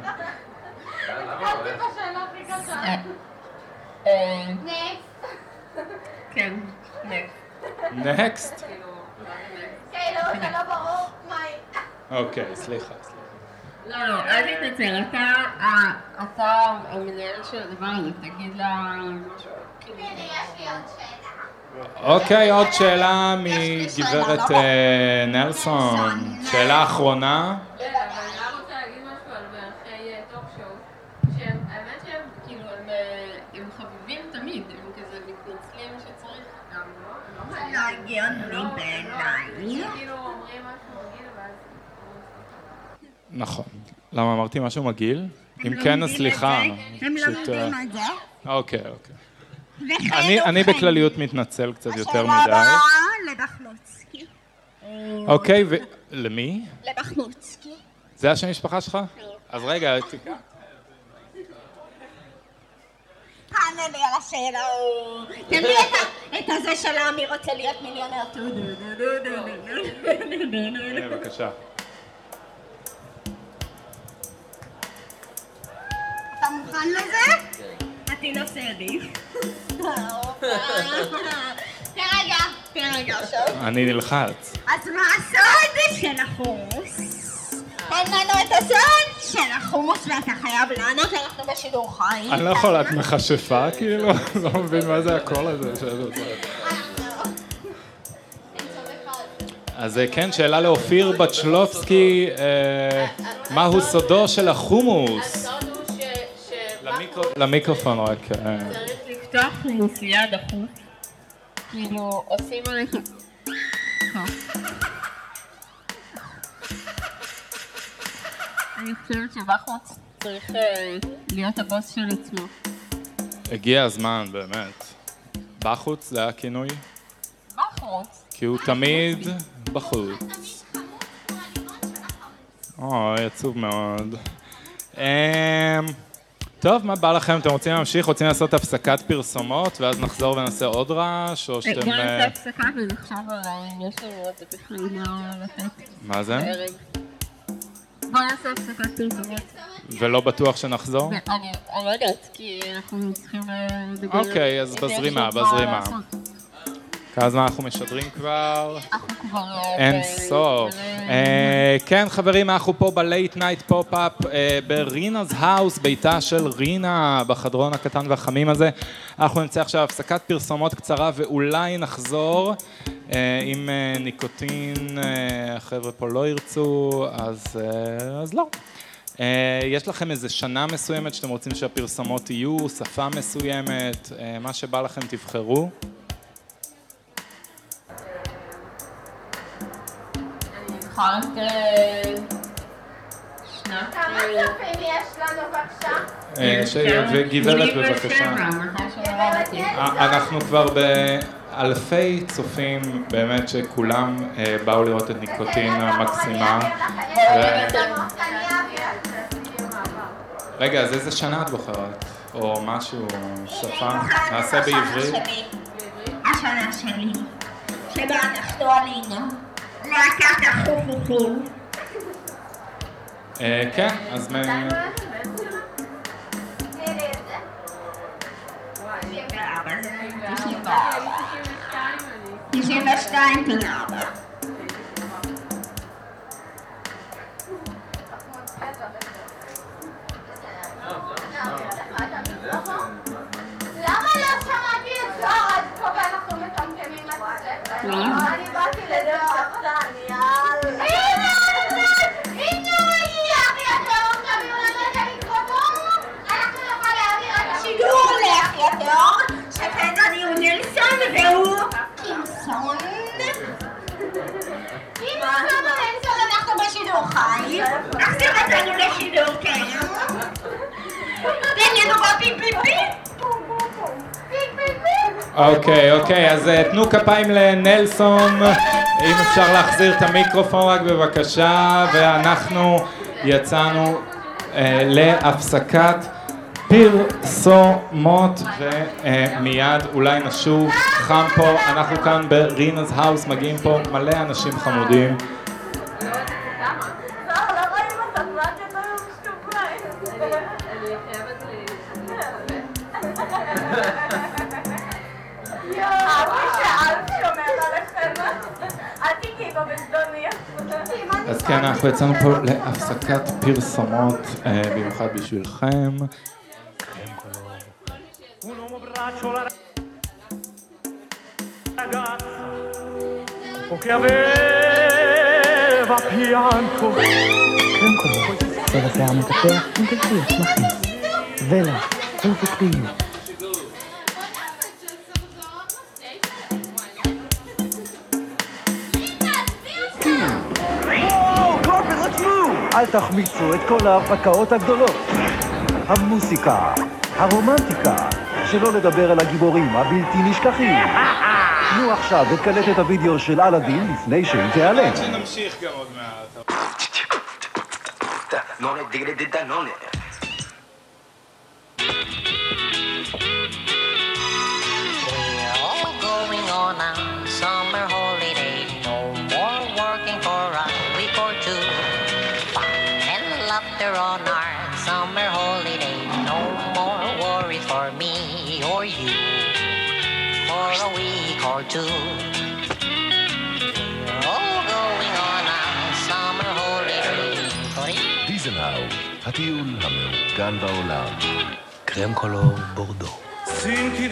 כן. נקסט. כאילו, לא ברור. מהי? אוקיי, סליחה, סליחה. לא, לא, אל תתנצל, אתה, ה- אתה המנהל של הדבר הזה, תגיד לה משהו. הנה, יש לי עוד שאלה. אוקיי, עוד שאלה מגברת אה, נלסון. שאלה אחרונה. אבל אני רק רוצה להגיד משהו על מערכי טוק שואו, שהם, האמת שהם, כאילו, הם, אה, הם חביבים תמיד, הם כזה מתנצלים שצריך גם, לא? לא מעניין. הגיוני בעיניי. כאילו רגיל, ואז... נכון. למה אמרתי משהו מגעיל? אם כן, אז סליחה. הם לא פשוט, אה, מבינים את זה. אוקיי, אוקיי. אני-. בכלליות מתנצל קצת יותר השאלה מדי. הבאה לבחנוצקי. אוקיי, ו... למי? לבחנוצקי. זה השם משפחה שלך? אז רגע, תיקח. נענה לי על השאלות. תביא את הזה של מי רוצה להיות מיליונר? בבקשה. אתה מוכן לזה? התינוק זה עדיף. תרגע, תרגע עכשיו. אני נלחץ. אז מה הסוד של החורס? לנו את של החומוס ואתה חייב לענות, אנחנו בשידור חי. אני לא יכול, את מכשפה כאילו? לא מבין מה זה הקול הזה. שאת. אז אה, כן, שאלה לאופיר בצ'לובסקי, אה, מהו סודו של החומוס? למיקרופון רק. אה. צריך לפתוח חומוסייה דחוף. כאילו, עושים עליך... אני חושבת שבחוץ צריך אה, להיות הבוס של עצמו. הגיע הזמן, באמת. בחוץ זה היה כינוי? בחוץ. כי הוא תמיד בחוץ. אוי, עצוב מאוד. אמ, טוב, מה בא לכם? אתם רוצים להמשיך? רוצים לעשות הפסקת פרסומות, ואז נחזור ונעשה עוד רעש, או בוא שאתם... נעשה אה, הפסקה ונחשב על אם יש לנו עוד מה זה? בערב. בוא נעשה הפסקת פרסומות. ולא בטוח שנחזור? אני לא יודעת, כי אנחנו צריכים אה. אוקיי, אז בזרימה, בזרימה. כמה זמן אנחנו משדרים כבר? אנחנו כבר... אה, אין ב- סוף. אה, אה, כן, חברים, אנחנו פה ב Late Night Pop-Up ב Rina's House, ביתה של רינה, בחדרון הקטן והחמים הזה. אנחנו נמצא עכשיו הפסקת פרסומות קצרה ואולי נחזור. אה, אם אה, ניקוטין אה, החבר'ה פה לא ירצו, אז, אה, לא. אה, יש לכם איזה שנה מסוימת שאתם רוצים שהפרסומות יהיו, שפה מסוימת, אה, מה שבא לכם תבחרו. אה, כמה צופים יש לנו בבקשה? אה, ש- וגברת בבקשה. אה, אנחנו כבר באלפי צופים, באמת שכולם אה, באו לראות את ניקוטין המקסימה. ו- רגע, אז איזה שנה את בוחרת? או משהו, שפה? נעשה בעברית? השנה שלי, שבה אנחנו עלינו, להקת החופפים. אה, כן, אז מ... תשעים ושתיים פי ארבע. למה לא שמעתי את זוהר עד כה אוקיי, אוקיי, אז אה, תנו כפיים לנלסון, אם אפשר להחזיר את המיקרופון רק בבקשה, ואנחנו יצאנו אה, להפסקת פרסומות, ומיד אולי נשוב, חם פה, אנחנו כאן ברינה's האוס, מגיעים פה מלא אנשים חמודים. אז כן, אנחנו יצאנו פה להפסקת פרסומות, אה, במיוחד בשבילכם. Uomo braccio la ragazza o che אל תחמיצו את כל ההרפתקאות הגדולות. המוסיקה, הרומנטיקה, שלא לדבר על הגיבורים הבלתי נשכחים. תנו עכשיו את קלטת הוידאו של אלאדין לפני שהיא תיעלם. שנמשיך גם עוד מעט. All going on a summer holiday. On our summer holiday. No more worries for me or you. For a week or two. All going on a summer holiday. דיזנהאוז, הטיול המעודכן בעולם. קרם קולור בורדו.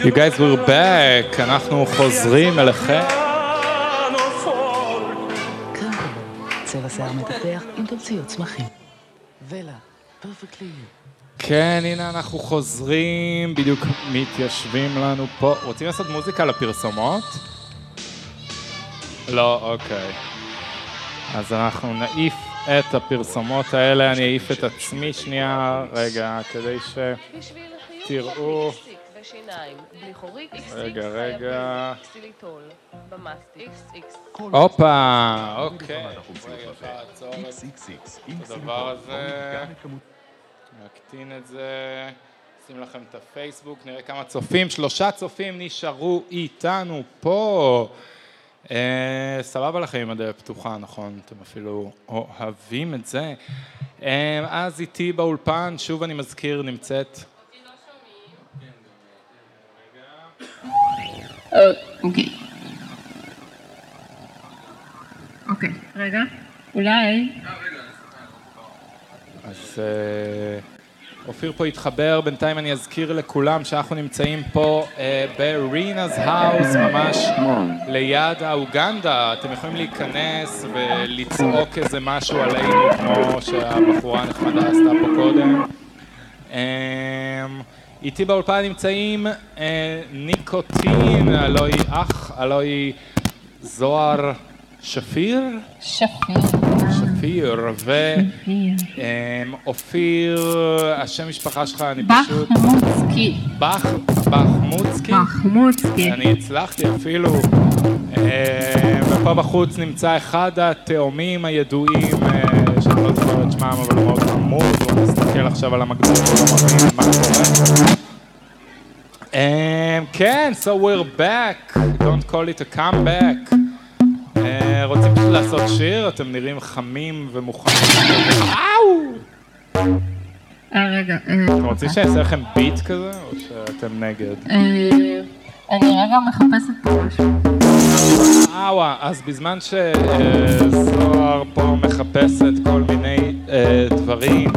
You guys we're back, אנחנו חוזרים אליכם. צבע שיער עם צמחים. כן, הנה אנחנו חוזרים, בדיוק מתיישבים לנו פה. רוצים לעשות מוזיקה לפרסומות? לא, אוקיי. אז אנחנו נעיף את הפרסומות האלה, אני אעיף את עצמי שנייה, רגע, כדי ש... תראו. ושיניים, בלי חורית, רגע, רגע. קסילitol, במאסטיק, XX. הופה, אוקיי. הדבר הזה. נקטין את זה, שים לכם את הפייסבוק, נראה כמה צופים, שלושה צופים נשארו איתנו פה. אה, סבבה לכם עם הדלת פתוחה, נכון? אתם אפילו אוהבים את זה. אה, אז איתי באולפן, שוב אני מזכיר, נמצאת... אוקיי. אוקיי, רגע. אולי... אז אה, אופיר פה התחבר, בינתיים אני אזכיר לכולם שאנחנו נמצאים פה אה, ברינה's האוס, ממש ליד האוגנדה, אתם יכולים להיכנס ולצעוק איזה משהו עלינו, כמו שהבחורה הנחמדה עשתה פה קודם. אה, איתי באולפן נמצאים אה, ניקוטין, הלוא היא אח, הלוא היא זוהר שפיר? שפיר. שפיר, ואופיר, השם משפחה שלך, אני פשוט... בחמוצקי. בח, בחמוצקי? בחמוצקי. אני הצלחתי אפילו. אה, ופה בחוץ נמצא אחד התאומים הידועים, שאני לא זוכר את שמם, אבל הוא מאוד חמוד, הוא מסתכל עכשיו על המקביל והוא לא מבין מה קורה. Um, כן, so we're back, don't call it a comeback. Uh, רוצים פשוט לעשות שיר? אתם נראים חמים ומוכנים. אאו! אה, רגע. אה, אתם רוצים שאני אעשה לכם ביט כזה, או שאתם נגד? אה, אני רגע מחפשת פה משהו. אז בזמן שזוהר פה מחפשת כל מיני אה, דברים,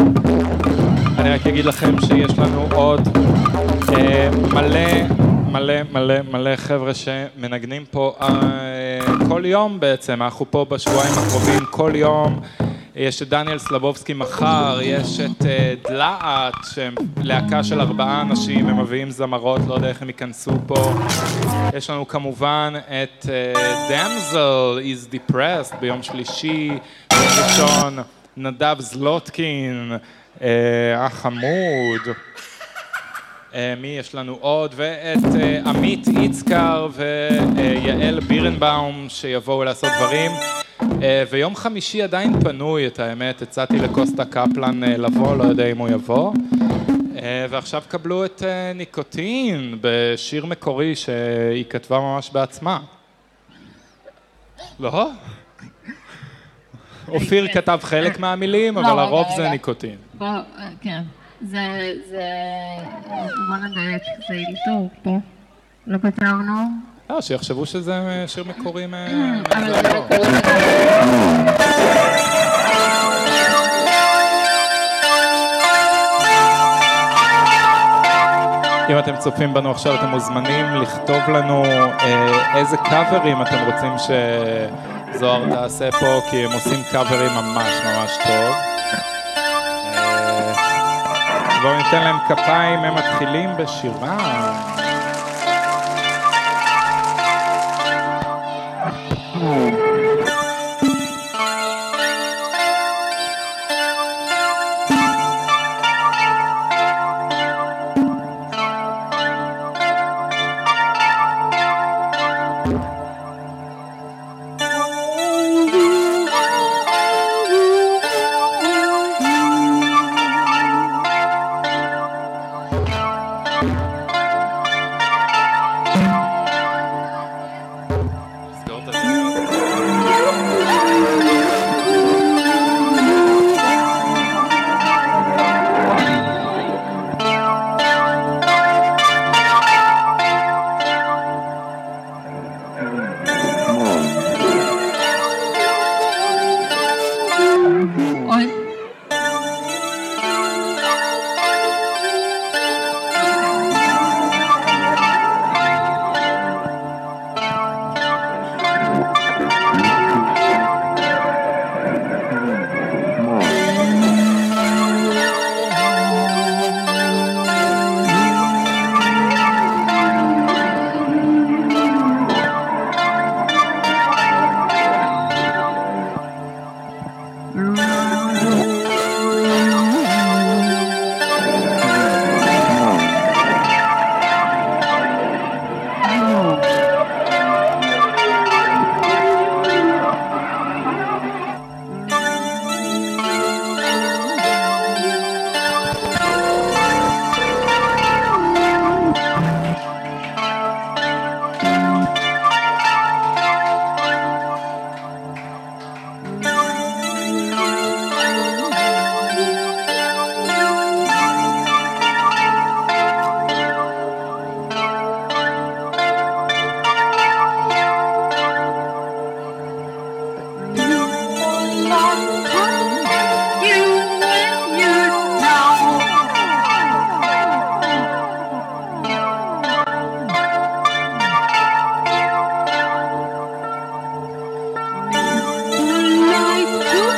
אני רק אגיד לכם שיש לנו עוד אה, מלא, מלא, מלא, מלא חבר'ה שמנגנים פה אה, כל יום בעצם, אנחנו פה בשבועיים הקרובים כל יום. יש את דניאל סלבובסקי מחר, יש את אה, דלעת, שהם להקה של ארבעה אנשים, הם מביאים זמרות, לא יודע איך הם ייכנסו פה. יש לנו כמובן את דמזל, is depressed ביום שלישי, ביום ראשון, נדב זלוטקין, אה, החמוד. אה, מי יש לנו עוד? ואת אה, עמית יצקר ויעל בירנבאום שיבואו לעשות דברים. אה, ויום חמישי עדיין פנוי, את האמת, הצעתי לקוסטה קפלן אה, לבוא, לא יודע אם הוא יבוא. אה, ועכשיו קבלו את ניקוטין בשיר מקורי שהיא כתבה ממש בעצמה. לא? אופיר כתב חלק מהמילים, לא, אבל רגע, הרוב זה. ניקוטין. כן. זה, זה... בוא נדייק, זה אילתור פה. לא כתבנו. לא, שיחשבו שזה אה, שיר מקורי זה מהזמר. מקורי. אם אתם צופים בנו עכשיו, אתם מוזמנים לכתוב לנו אה, איזה קאברים אתם רוצים שזוהר תעשה פה, כי הם עושים קאברים ממש ממש טוב. אה, בואו ניתן להם כפיים, הם מתחילים בשירה. Oh. Ooh.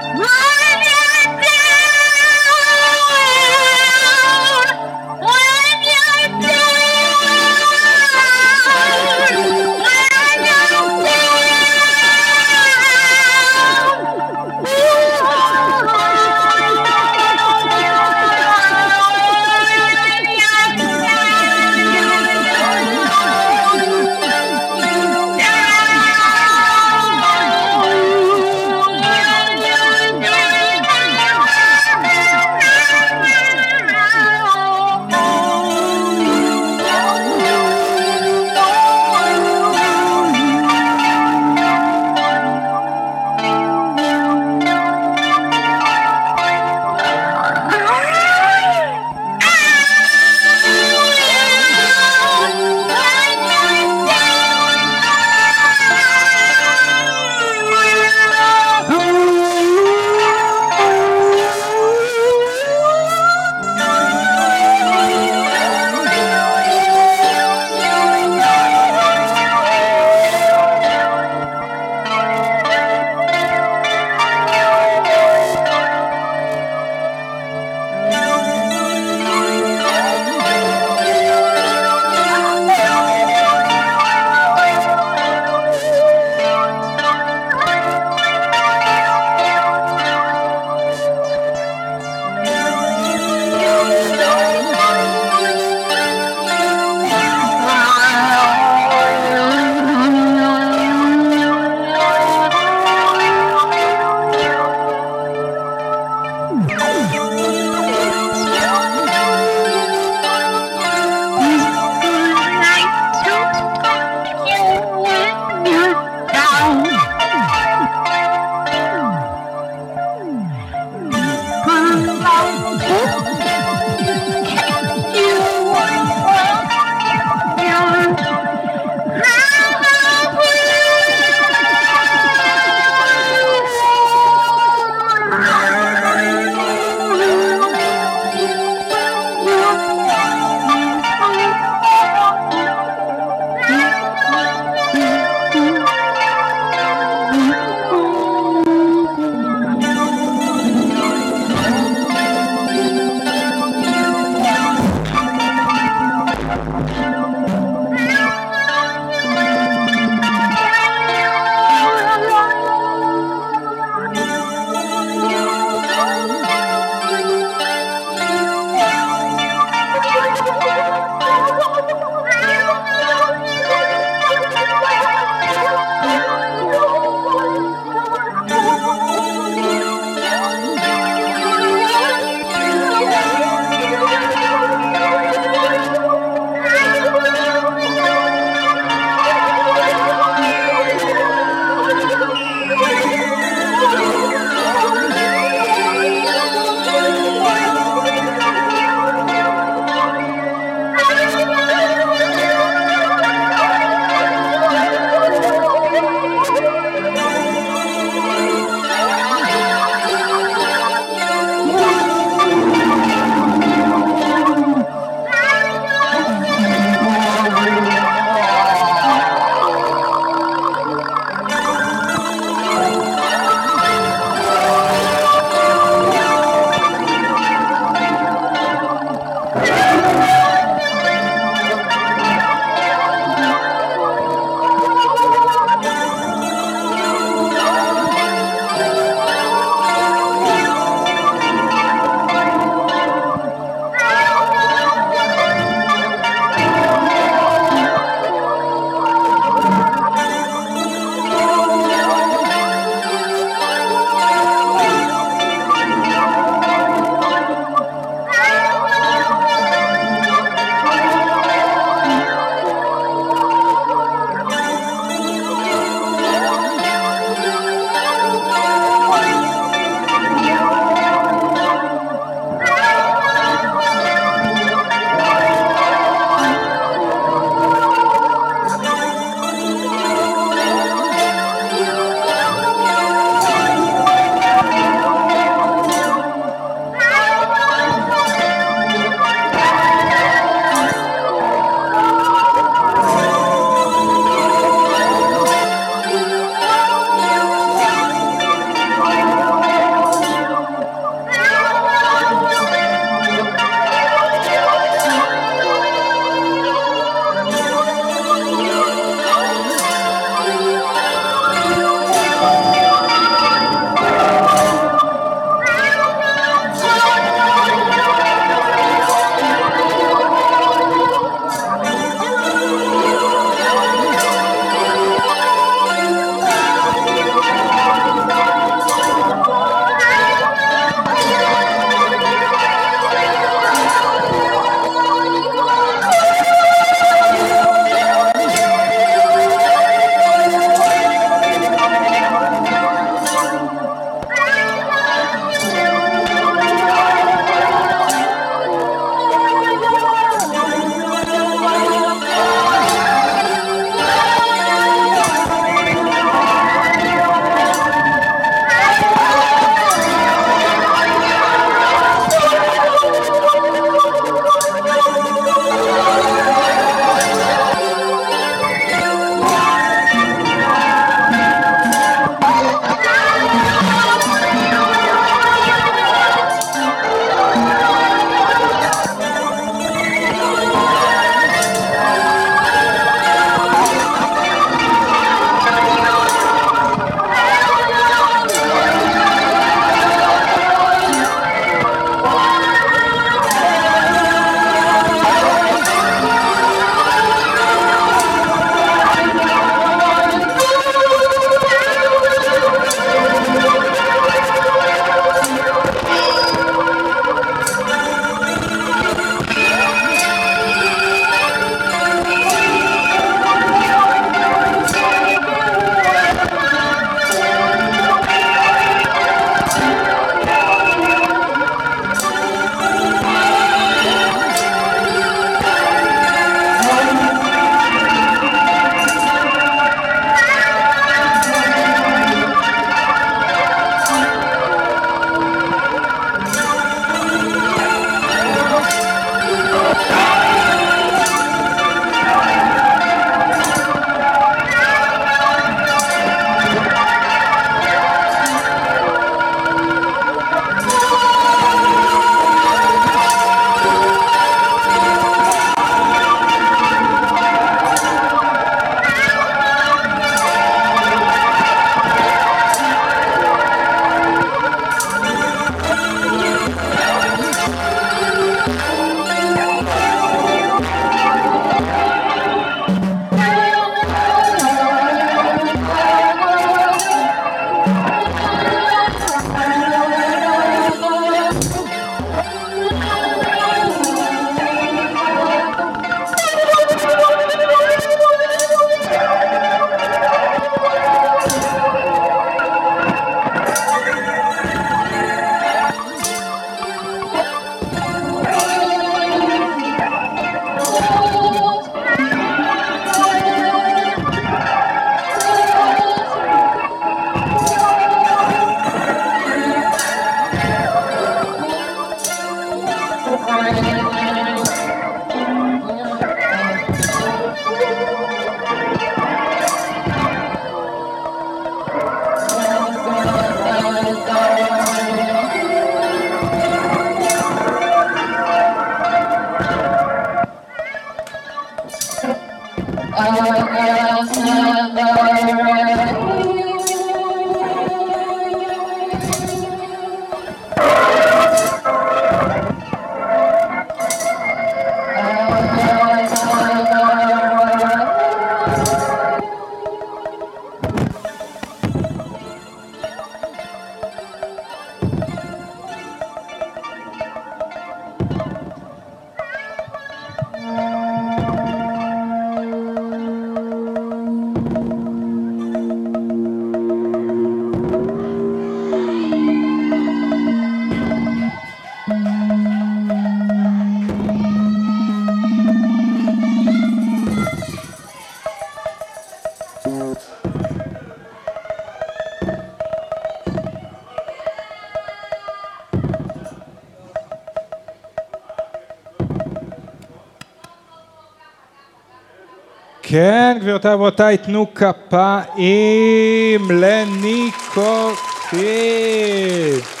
כן, גבירותיי ורבותיי, תנו כפיים לניקוטין.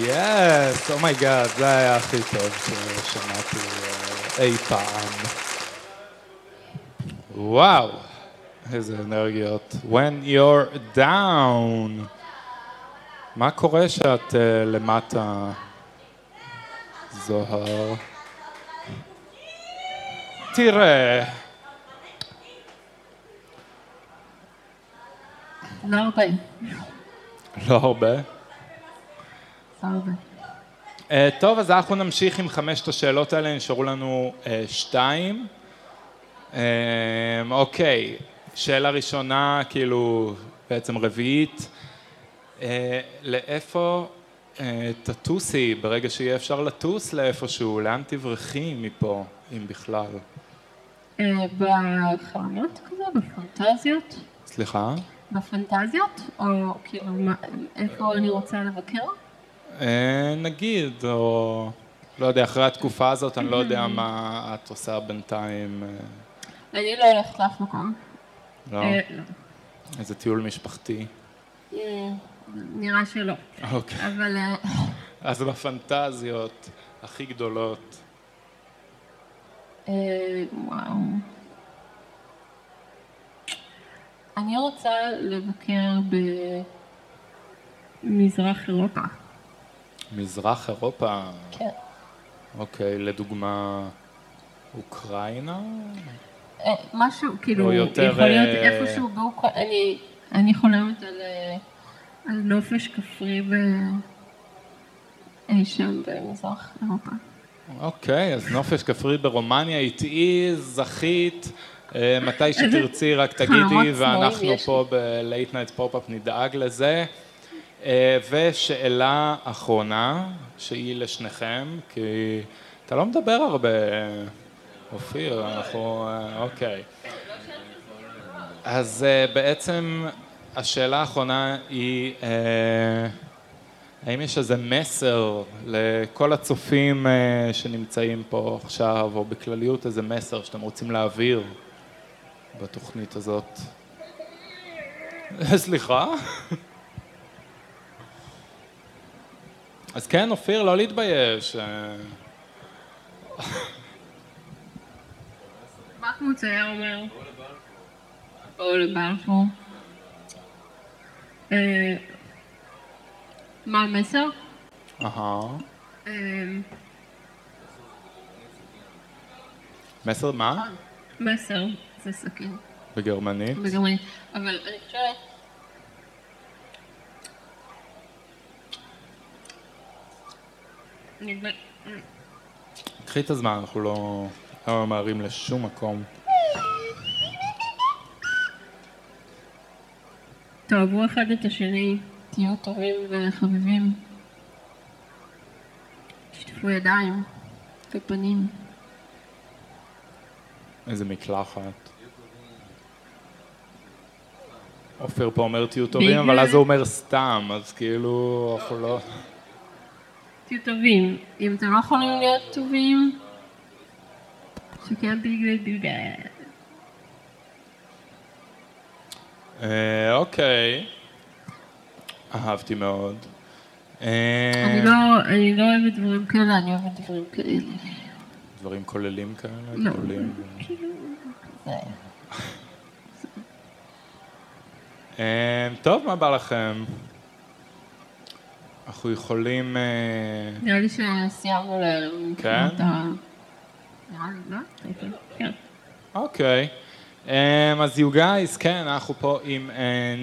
Yes, oh my God, זה היה הכי טוב ששמעתי אה, אי פעם. וואו, איזה אנרגיות. When you're down. מה קורה שאת אה, למטה, זוהר? תראה. לא הרבה. לא הרבה. לא הרבה. Uh, טוב, אז אנחנו נמשיך עם חמשת השאלות האלה, נשארו לנו uh, שתיים. Uh, אוקיי, שאלה ראשונה, כאילו, בעצם רביעית, uh, לאיפה uh, תטוסי ברגע שיהיה אפשר לטוס לאיפשהו? לאן תברחי מפה, אם בכלל? אה, בחלומות כזה? בפנטזיות? סליחה? בפנטזיות? או כאילו, מה- איפה אני רוצה לבקר? Uh, נגיד, או לא יודע, אחרי התקופה הזאת, אני לא יודע מה את עושה בינתיים. uh, אני לא הולכת לאף מקום. לא? אה, לא. איזה טיול משפחתי. אה, נראה שלא. אוקיי. אבל אה, אז בפנטזיות הכי גדולות. אה, וואו. אני רוצה לבקר במזרח אירופה. מזרח אירופה. כן. אוקיי, לדוגמה, אוקראינה? אה, משהו, כאילו, יותר, יכול להיות אה, איפשהו באוקראינה, אני, אני חולמת על, אה, על נופש כפרי ב... אי שם במזרח אירופה. אוקיי, אז נופש כפרי ברומניה, איטי, זכית. אה, מתי שתרצי רק תגידי, ואנחנו פה ב-Late Night Pop-Up נדאג לזה. אה, ושאלה אחרונה, שהיא לשניכם, כי אתה לא מדבר הרבה, אופיר, אנחנו, אה, אוקיי. אז בעצם השאלה האחרונה היא, האם יש איזה מסר לכל הצופים שנמצאים פה עכשיו, או בכלליות איזה מסר שאתם רוצים להעביר בתוכנית הזאת? סליחה? אז כן, אופיר, לא להתבייש. מה צייר אומר? בואו לבלפור. אה, מה המסר? אהה. אה, מסר מה? מסר זה סכין. בגרמנית? בגרמנית. אבל אני חושבת... קחי את הזמן, אנחנו לא לא ממהרים לשום מקום. תאהבו אחד את השני, תהיו טובים וחביבים. תשטפו ידיים ופנים. איזה מקלחת. אופיר פה אומר תהיו טובים, אבל אז הוא אומר סתם, אז כאילו, אנחנו לא... תהיו טובים. אם אתם לא יכולים להיות טובים, שכן תגידו אה, אוקיי. אהבתי מאוד. אה, אני לא, אני לא אוהבת דברים כאלה, אני אוהבת דברים כאלה. דברים כוללים כאלה? לא. גדולים? אה, טוב, מה בא לכם? אנחנו יכולים... אה, נראה לי שסיימנו לערב. כן? לא? כן. אוקיי. Um, אז you guys, כן, אנחנו פה עם uh,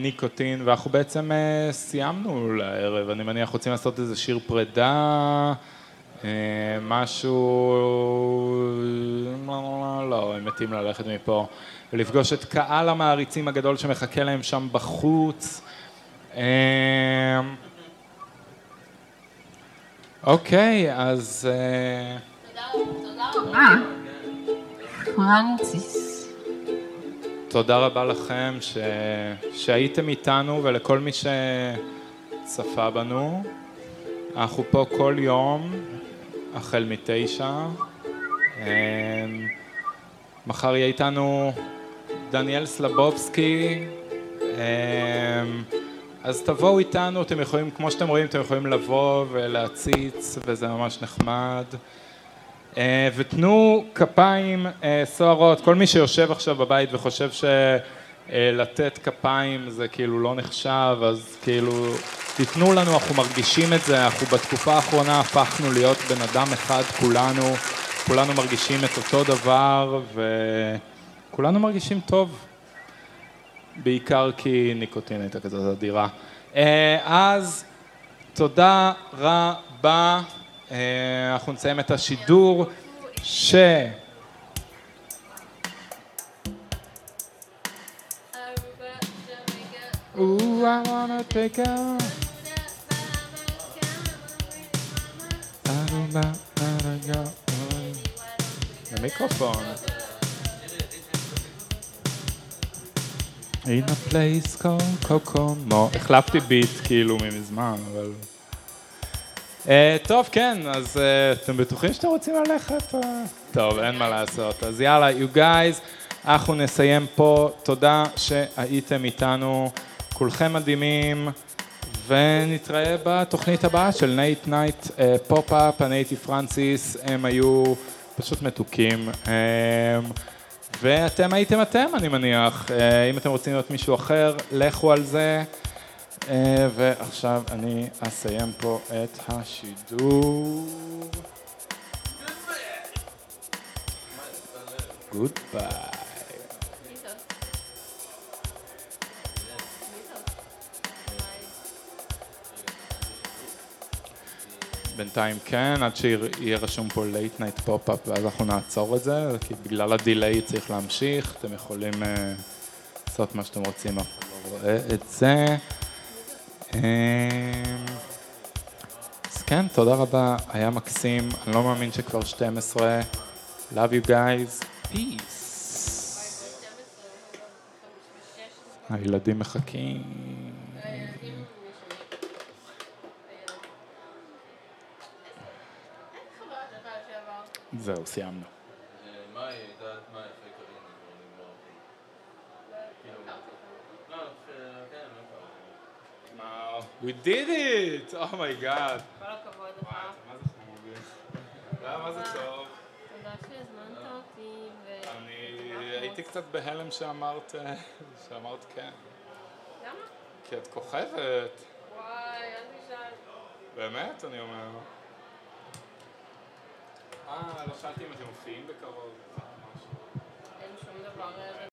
ניקוטין, ואנחנו בעצם uh, סיימנו לערב. אני מניח רוצים לעשות איזה שיר פרידה, משהו... לא, הם מתים ללכת מפה. ולפגוש את קהל המעריצים הגדול שמחכה להם שם בחוץ. Um, אוקיי, אז... אה. תודה רבה לכם ש... שהייתם איתנו ולכל מי שצפה בנו. אנחנו פה כל יום, החל מתשע. אמ, מחר יהיה איתנו דניאל סלבובסקי. אמ, אז תבואו איתנו, אתם יכולים, כמו שאתם רואים, אתם יכולים לבוא ולהציץ, וזה ממש נחמד. אה, ותנו כפיים אה, סוערות, כל מי שיושב עכשיו בבית וחושב שלתת כפיים זה כאילו לא נחשב, אז כאילו תיתנו לנו, אנחנו מרגישים את זה, אנחנו בתקופה האחרונה הפכנו להיות בן אדם אחד כולנו, כולנו מרגישים את אותו דבר וכולנו מרגישים טוב, בעיקר כי ניקוטין הייתה כזאת אדירה. אה, אז תודה רבה. אה, אנחנו נסיים את השידור ש... Ooh, I wanna take a... למיקרופון. In a place called קוקומו. החלפתי ביט כאילו ממזמן, אבל... אה, טוב, כן, אז אה, אתם בטוחים שאתם רוצים ללכת? טוב, אין מה לעשות. אז יאללה, you guys, אנחנו נסיים פה. תודה שהייתם איתנו. כולכם מדהימים, ונתראה בתוכנית הבאה של Late Night Pop-Up, אני הייתי פרנסיס, הם היו פשוט מתוקים. אה, ואתם הייתם אתם, אני מניח. אה, אם אתם רוצים להיות מישהו אחר, לכו על זה. אה, ועכשיו אני אסיים פה את השידור. Good בינתיים כן, עד שיהיה רשום פה late night pop-up ואז אנחנו נעצור את זה, כי בגלל הדיליי צריך להמשיך, אתם יכולים uh, לעשות מה שאתם רוצים, אף אחד לא רואה את זה. אמ, אז כן, תודה רבה, היה מקסים, אני לא מאמין שכבר 12. Love you guys, peace. הילדים מחכים. זהו, סיימנו. We did it! Oh my god. כל הכבוד לך. מה זה? לא, מה זה טוב? תודה שהזמנת אותי. אני. הייתי קצת בהלם שאמרת, שאמרת כן. למה? כי את כוכבת. וואי, אל תשאל. באמת, אני אומר. אה, לא שאלתי אם אתם מופיעים בקרוב. אין שום דבר.